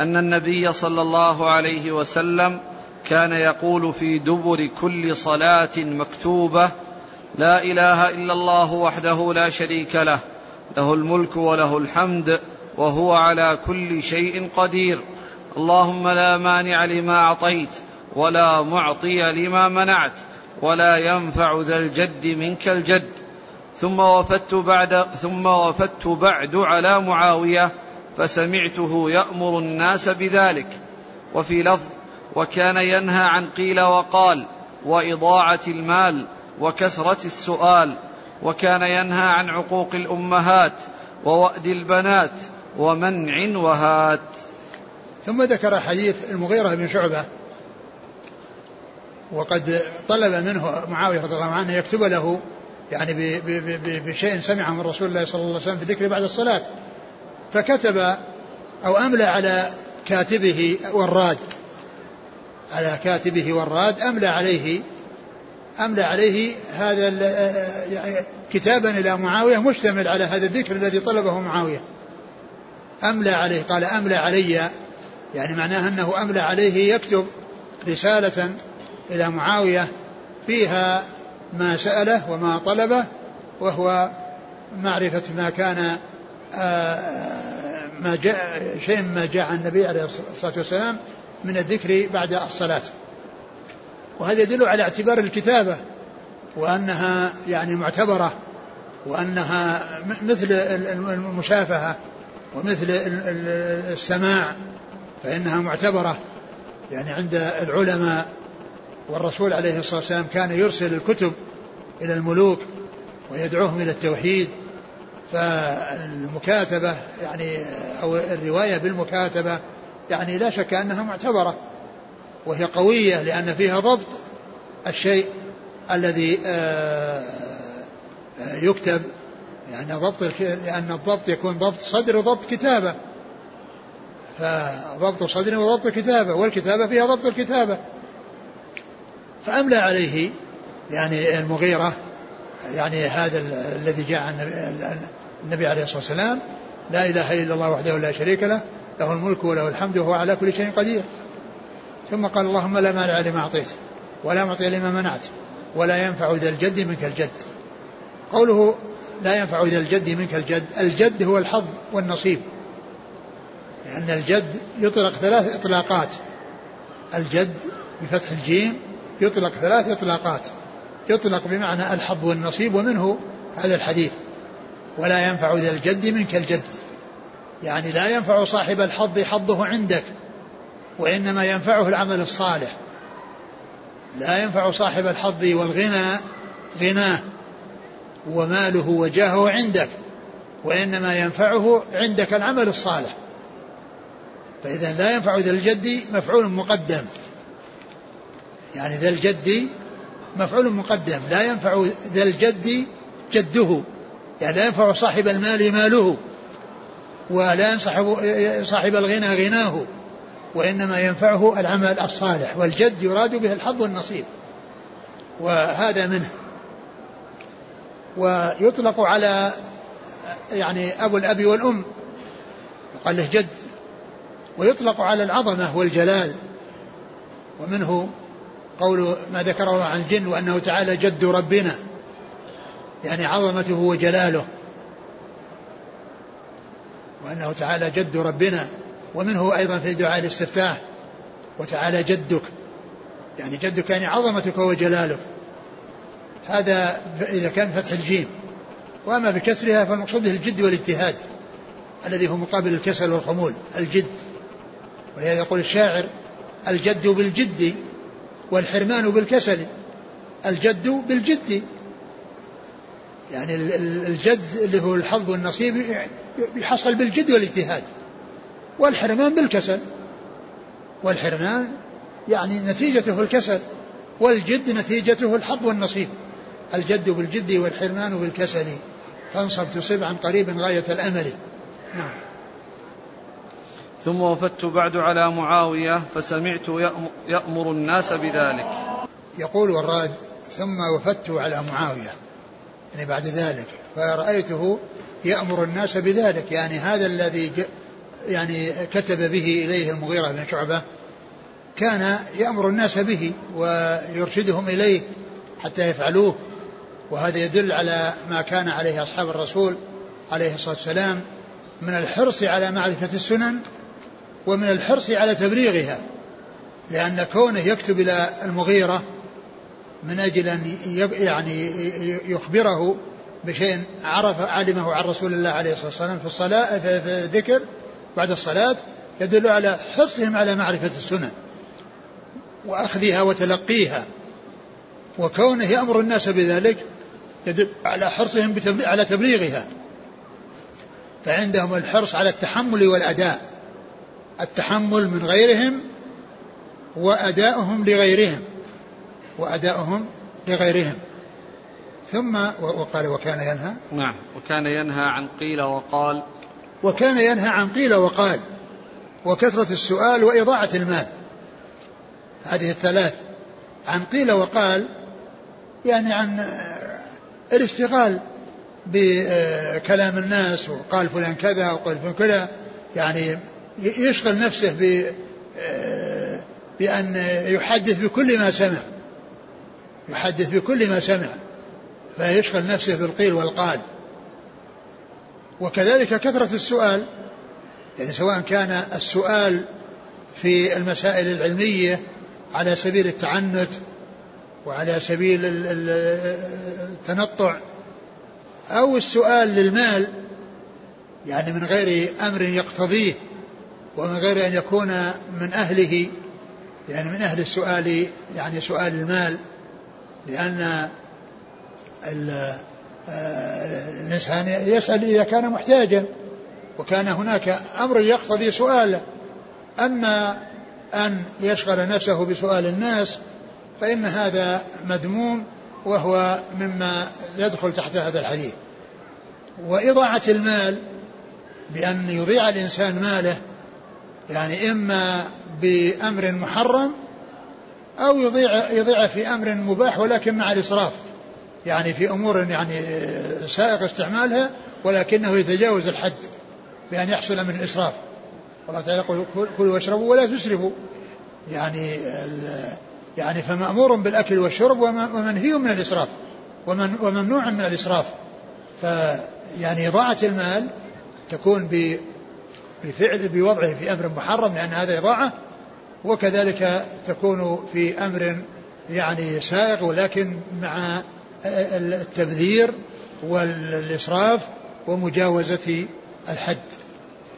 أن النبي صلى الله عليه وسلم كان يقول في دبر كل صلاة مكتوبة لا إله إلا الله وحده لا شريك له له الملك وله الحمد وهو على كل شيء قدير. اللهم لا مانع لما أعطيت ولا معطي لما منعت ولا ينفع ذا الجد منك الجد. ثم وفدت بعد ثم وفدت بعد على معاوية فسمعته يأمر الناس بذلك. وفي لفظ وكان ينهى عن قيل وقال وإضاعة المال وكثرة السؤال. وكان ينهى عن عقوق الأمهات ووأد البنات ومنع وهات. ثم ذكر حديث المغيرة بن شعبة وقد طلب منه معاوية رضي الله عنه يكتب له يعني بشيء سمعه من رسول الله صلى الله عليه وسلم في ذكر بعد الصلاة. فكتب أو أملى على كاتبه وراد على كاتبه وراد أملى عليه أملى عليه هذا كتابا إلى معاوية مشتمل على هذا الذكر الذي طلبه معاوية. أملى عليه قال أملى علي يعني معناه أنه أملى عليه يكتب رسالة إلى معاوية فيها ما سأله وما طلبه وهو معرفة ما كان آه، ما جاء شيء ما جاء عن النبي عليه الصلاة والسلام من الذكر بعد الصلاة. وهذا يدل على اعتبار الكتابة وأنها يعني معتبرة وأنها مثل المشافهة ومثل السماع فإنها معتبرة يعني عند العلماء والرسول عليه الصلاة والسلام كان يرسل الكتب إلى الملوك ويدعوهم إلى التوحيد فالمكاتبة يعني أو الرواية بالمكاتبة يعني لا شك أنها معتبرة وهي قوية لأن فيها ضبط الشيء الذي آه، آه، يكتب يعني ضبط لأن الضبط يكون ضبط صدر وضبط كتابة. فضبط صدر وضبط كتابة والكتابة فيها ضبط الكتابة. فأملى عليه يعني المغيرة يعني هذا الذي جاء عن النبي عليه الصلاة والسلام لا إله إلا الله وحده لا شريك له له الملك وله الحمد وهو على كل شيء قدير. ثم قال اللهم لا مانع لما أعطيت ولا معطي لما منعت ولا ينفع ذا الجد منك الجد. قوله لا ينفع ذا الجد منك الجد الجد هو الحظ والنصيب. لأن الجد يطلق ثلاث إطلاقات. الجد بفتح الجيم يطلق ثلاث إطلاقات. يطلق بمعنى الحظ والنصيب ومنه هذا الحديث. ولا ينفع ذا الجد منك الجد. يعني لا ينفع صاحب الحظ حظه عندك وإنما ينفعه العمل الصالح. لا ينفع صاحب الحظ والغنى غناه وماله وجاهه عندك وإنما ينفعه عندك العمل الصالح. فإذا لا ينفع ذا الجد مفعول مقدم. يعني ذا الجد مفعول مقدم. لا ينفع ذا الجد جده. يعني لا ينفع صاحب المال ماله. ولا ينصح صاحب الغنى غناه. وإنما ينفعه العمل الصالح. والجد يراد به الحظ والنصيب. وهذا منه. ويطلق على يعني أبو الأب والأم. يقال له جد. ويطلق على العظمة والجلال. ومنه قول ما ذكره عن الجن وأنه تعالى جد ربنا. يعني عظمته وجلاله. وأنه تعالى جد ربنا. ومنه أيضا في دعاء الاستفتاح. وتعالى جدك. يعني جدك يعني عظمتك وجلالك. هذا إذا كان فتح الجيم. وأما بكسرها فالمقصود به الجد والإجتهاد. الذي هو مقابل الكسل والخمول. الجد. ولهذا يقول الشاعر الجد بالجد والحرمان بالكسل الجد بالجد. يعني الجد اللي هو الحظ والنصيب يحصل بالجد والاجتهاد والحرمان بالكسل. والحرمان يعني نتيجته الكسل والجد نتيجته الحظ والنصيب. الجد بالجد والحرمان بالكسل. فانصب تصب عن قريب غاية الأمل. نعم. ثم وفدت بعد على معاوية فسمعت يأمر الناس بذلك. يقول وراد ثم وفدت على معاوية يعني بعد ذلك فرأيته يأمر الناس بذلك يعني هذا الذي يعني كتب به إليه المغيرة بن شعبة كان يأمر الناس به ويرشدهم إليه حتى يفعلوه وهذا يدل على ما كان عليه أصحاب الرسول عليه الصلاة والسلام من الحرص على معرفة السنن ومن الحرص على تبليغها لأن كونه يكتب إلى المغيرة من أجل أن يعني يخبره بشيء عرف علمه عن رسول الله عليه الصلاة والسلام في الصلاة في الذكر بعد الصلاة يدل على حرصهم على معرفة السنن وأخذها وتلقيها. وكونه يأمر الناس بذلك يدل على حرصهم على تبليغها. فعندهم الحرص على التحمل والأداء. التحمل من غيرهم وأداؤهم لغيرهم وأداؤهم لغيرهم. ثم وقال وكان ينهى. نعم وكان ينهى عن قيل وقال. وكان ينهى عن قيل وقال وكثرة السؤال وإضاعة المال. هذه الثلاث عن قيل وقال يعني عن الاشتغال بكلام الناس وقال فلان كذا وقال فلان كذا يعني يشغل نفسه ب بأن يحدث بكل ما سمع. يحدث بكل ما سمع. فيشغل نفسه بالقيل والقال. وكذلك كثرة السؤال يعني سواء كان السؤال في المسائل العلمية على سبيل التعنت وعلى سبيل التنطع أو السؤال للمال يعني من غير أمر يقتضيه. ومن غير أن يكون من أهله يعني من أهل السؤال يعني سؤال المال لأن آه، الإنسان يسأل إذا كان محتاجا وكان هناك أمر يقتضي سؤاله. أما أن يشغل نفسه بسؤال الناس فإن هذا مذموم وهو مما يدخل تحت هذا الحديث. وإضاعة المال بأن يضيع الإنسان ماله يعني إما بأمر محرم أو يضيع يضيع في أمر مباح ولكن مع الإسراف. يعني في أمور يعني سائق استعمالها ولكنه يتجاوز الحد بأن يحصل من الإسراف. والله تعالى يقول كلوا واشربوا ولا تسرفوا. يعني يعني فمأمور بالأكل والشرب ومنهي من الإسراف. ومن وممنوع من الإسراف. فيعني إضاعة المال تكون بفعل بوضعه في أمر محرم لأن هذا إضاعة وكذلك تكون في أمر يعني سائغ ولكن مع التبذير والإسراف ومجاوزة الحد.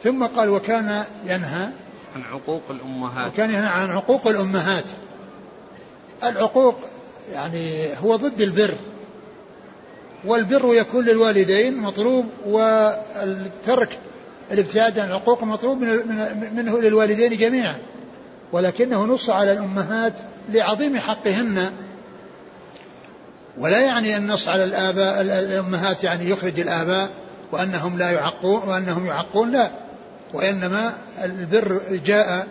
ثم قال وكان ينهى عن عقوق الأمهات. وكان ينهى عن عقوق الأمهات. العقوق يعني هو ضد البر والبر يكون للوالدين مطلوب والترك الابتعاد عن العقوق مطلوب منه للوالدين جميعا. ولكنه نص على الأمهات لعظيم حقهن. ولا يعني النص على الآباء الأمهات يعني يخرج الآباء وأنهم لا يعقون وأنهم يعقون لا. وإنما البر جاء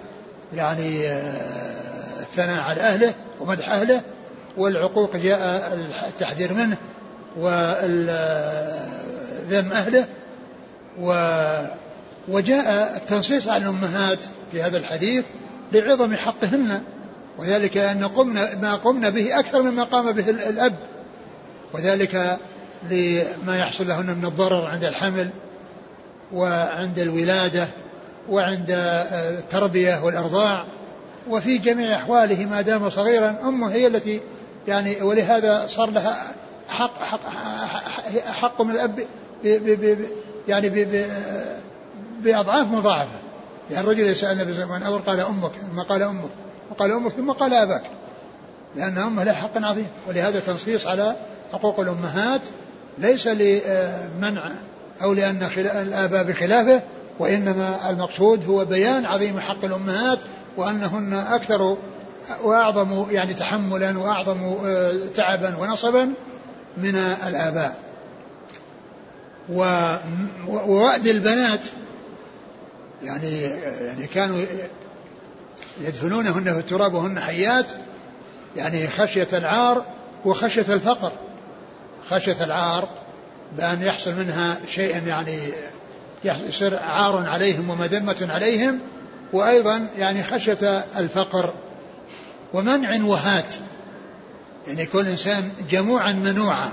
يعني آه، الثناء على أهله ومدح أهله والعقوق جاء التحذير منه وذم أهله و وجاء التنصيص على الأمهات في هذا الحديث لعظم حقهن وذلك أن قمنا ما قمنا به أكثر مما قام به الأب وذلك لما يحصل لهن من الضرر عند الحمل وعند الولادة وعند التربية والإرضاع وفي جميع أحواله ما دام صغيرا أمه هي التي يعني ولهذا صار لها حق حق حق من الأب ب ب يعني ب بأضعاف مضاعفة. يعني الرجل يسأل النبي صلى الله عليه وسلم قال أمك ثم قال أمك وقال أمك ثم قال أباك. لأن أمه لها حق عظيم. ولهذا تنصيص على حقوق الأمهات ليس لمنع أو لأن الآباء بخلافه وإنما المقصود هو بيان عظيم حق الأمهات وأنهن أكثر وأعظم يعني تحملا وأعظم آه، تعبا ونصبا من الآباء. ووأد البنات يعني يعني كانوا يدفنونهن في التراب وهن حيات يعني خشية العار وخشية الفقر. خشية العار بأن يحصل منها شيء يعني يصير عار عليهم ومذمة عليهم وأيضا يعني خشية الفقر ومنع وهات. يعني يكون الإنسان جموعا منوعا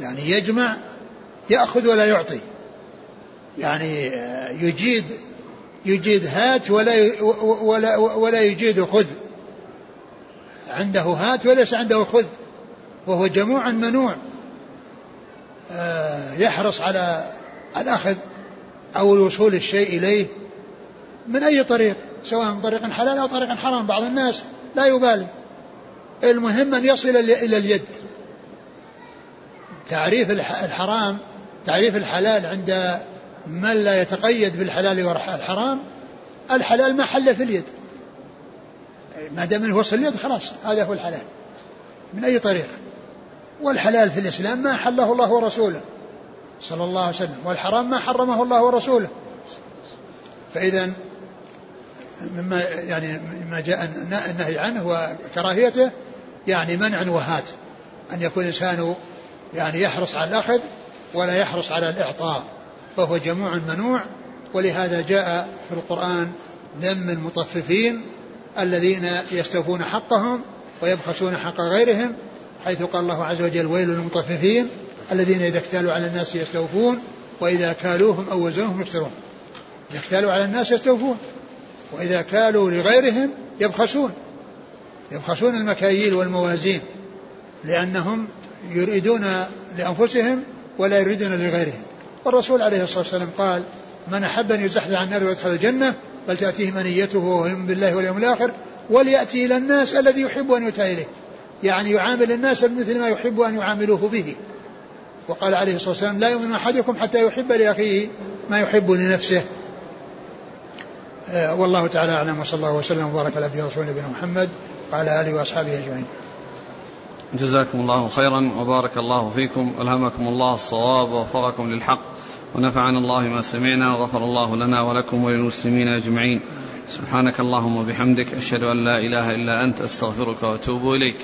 يعني يجمع يأخذ ولا يعطي. يعني يجيد يجيد هات ولا ولا ولا يجيد خذ. عنده هات وليس عنده خذ. وهو جموع منوع. آه، يحرص على الأخذ أو الوصول الشيء إليه من أي طريق سواء من طريق حلال أو طريق حرام. بعض الناس لا يبالي. المهم أن يصل إلى اليد. تعريف الحرام تعريف الحلال عند من لا يتقيد بالحلال والحرام الحلال ما حل في اليد. ما دام إنه وصل اليد خلاص هذا هو الحلال. من أي طريق؟ والحلال في الإسلام ما حله الله ورسوله. صلى الله عليه وسلم. والحرام ما حرمه الله ورسوله. فإذا مما يعني مما جاء النهي عنه وكراهيته يعني منع وهات. أن يكون الإنسان يعني يحرص على الأخذ ولا يحرص على الإعطاء. فهو جموع منوع ولهذا جاء في القرآن ذم المطففين الذين يستوفون حقهم ويبخسون حق غيرهم حيث قال الله عز وجل ويل للمطففين الذين إذا اكتالوا على الناس يستوفون وإذا كالوهم أو وزنوهم يخسرون إذا اكتالوا على الناس يستوفون وإذا كالوا لغيرهم يبخسون. يبخسون المكاييل والموازين لأنهم يريدون لأنفسهم ولا يريدون لغيرهم. والرسول عليه الصلاة والسلام. قال من أحب أن يزحزح عن النار ويدخل الجنة فلتأتيه منيته وهو يؤمن بالله واليوم الآخر وليأتي إلى الناس الذي يحب أن يؤتى إليه. يعني يعامل الناس بمثل ما يحب أن يعاملوه به. وقال عليه الصلاة والسلام لا يؤمن أحدكم حتى يحب لأخيه ما يحب لنفسه. آه والله تعالى أعلم وصلى الله وسلم وبارك على عبده ورسوله نبينا محمد وعلى آله وأصحابه أجمعين. جزاكم الله خيرا وبارك الله فيكم. ألهمكم الله الصواب ووفقكم للحق ونفعنا الله ما سمعنا وغفر الله لنا ولكم وللمسلمين أجمعين. سبحانك اللهم وبحمدك أشهد أن لا إله إلا أنت أستغفرك وأتوب إليك.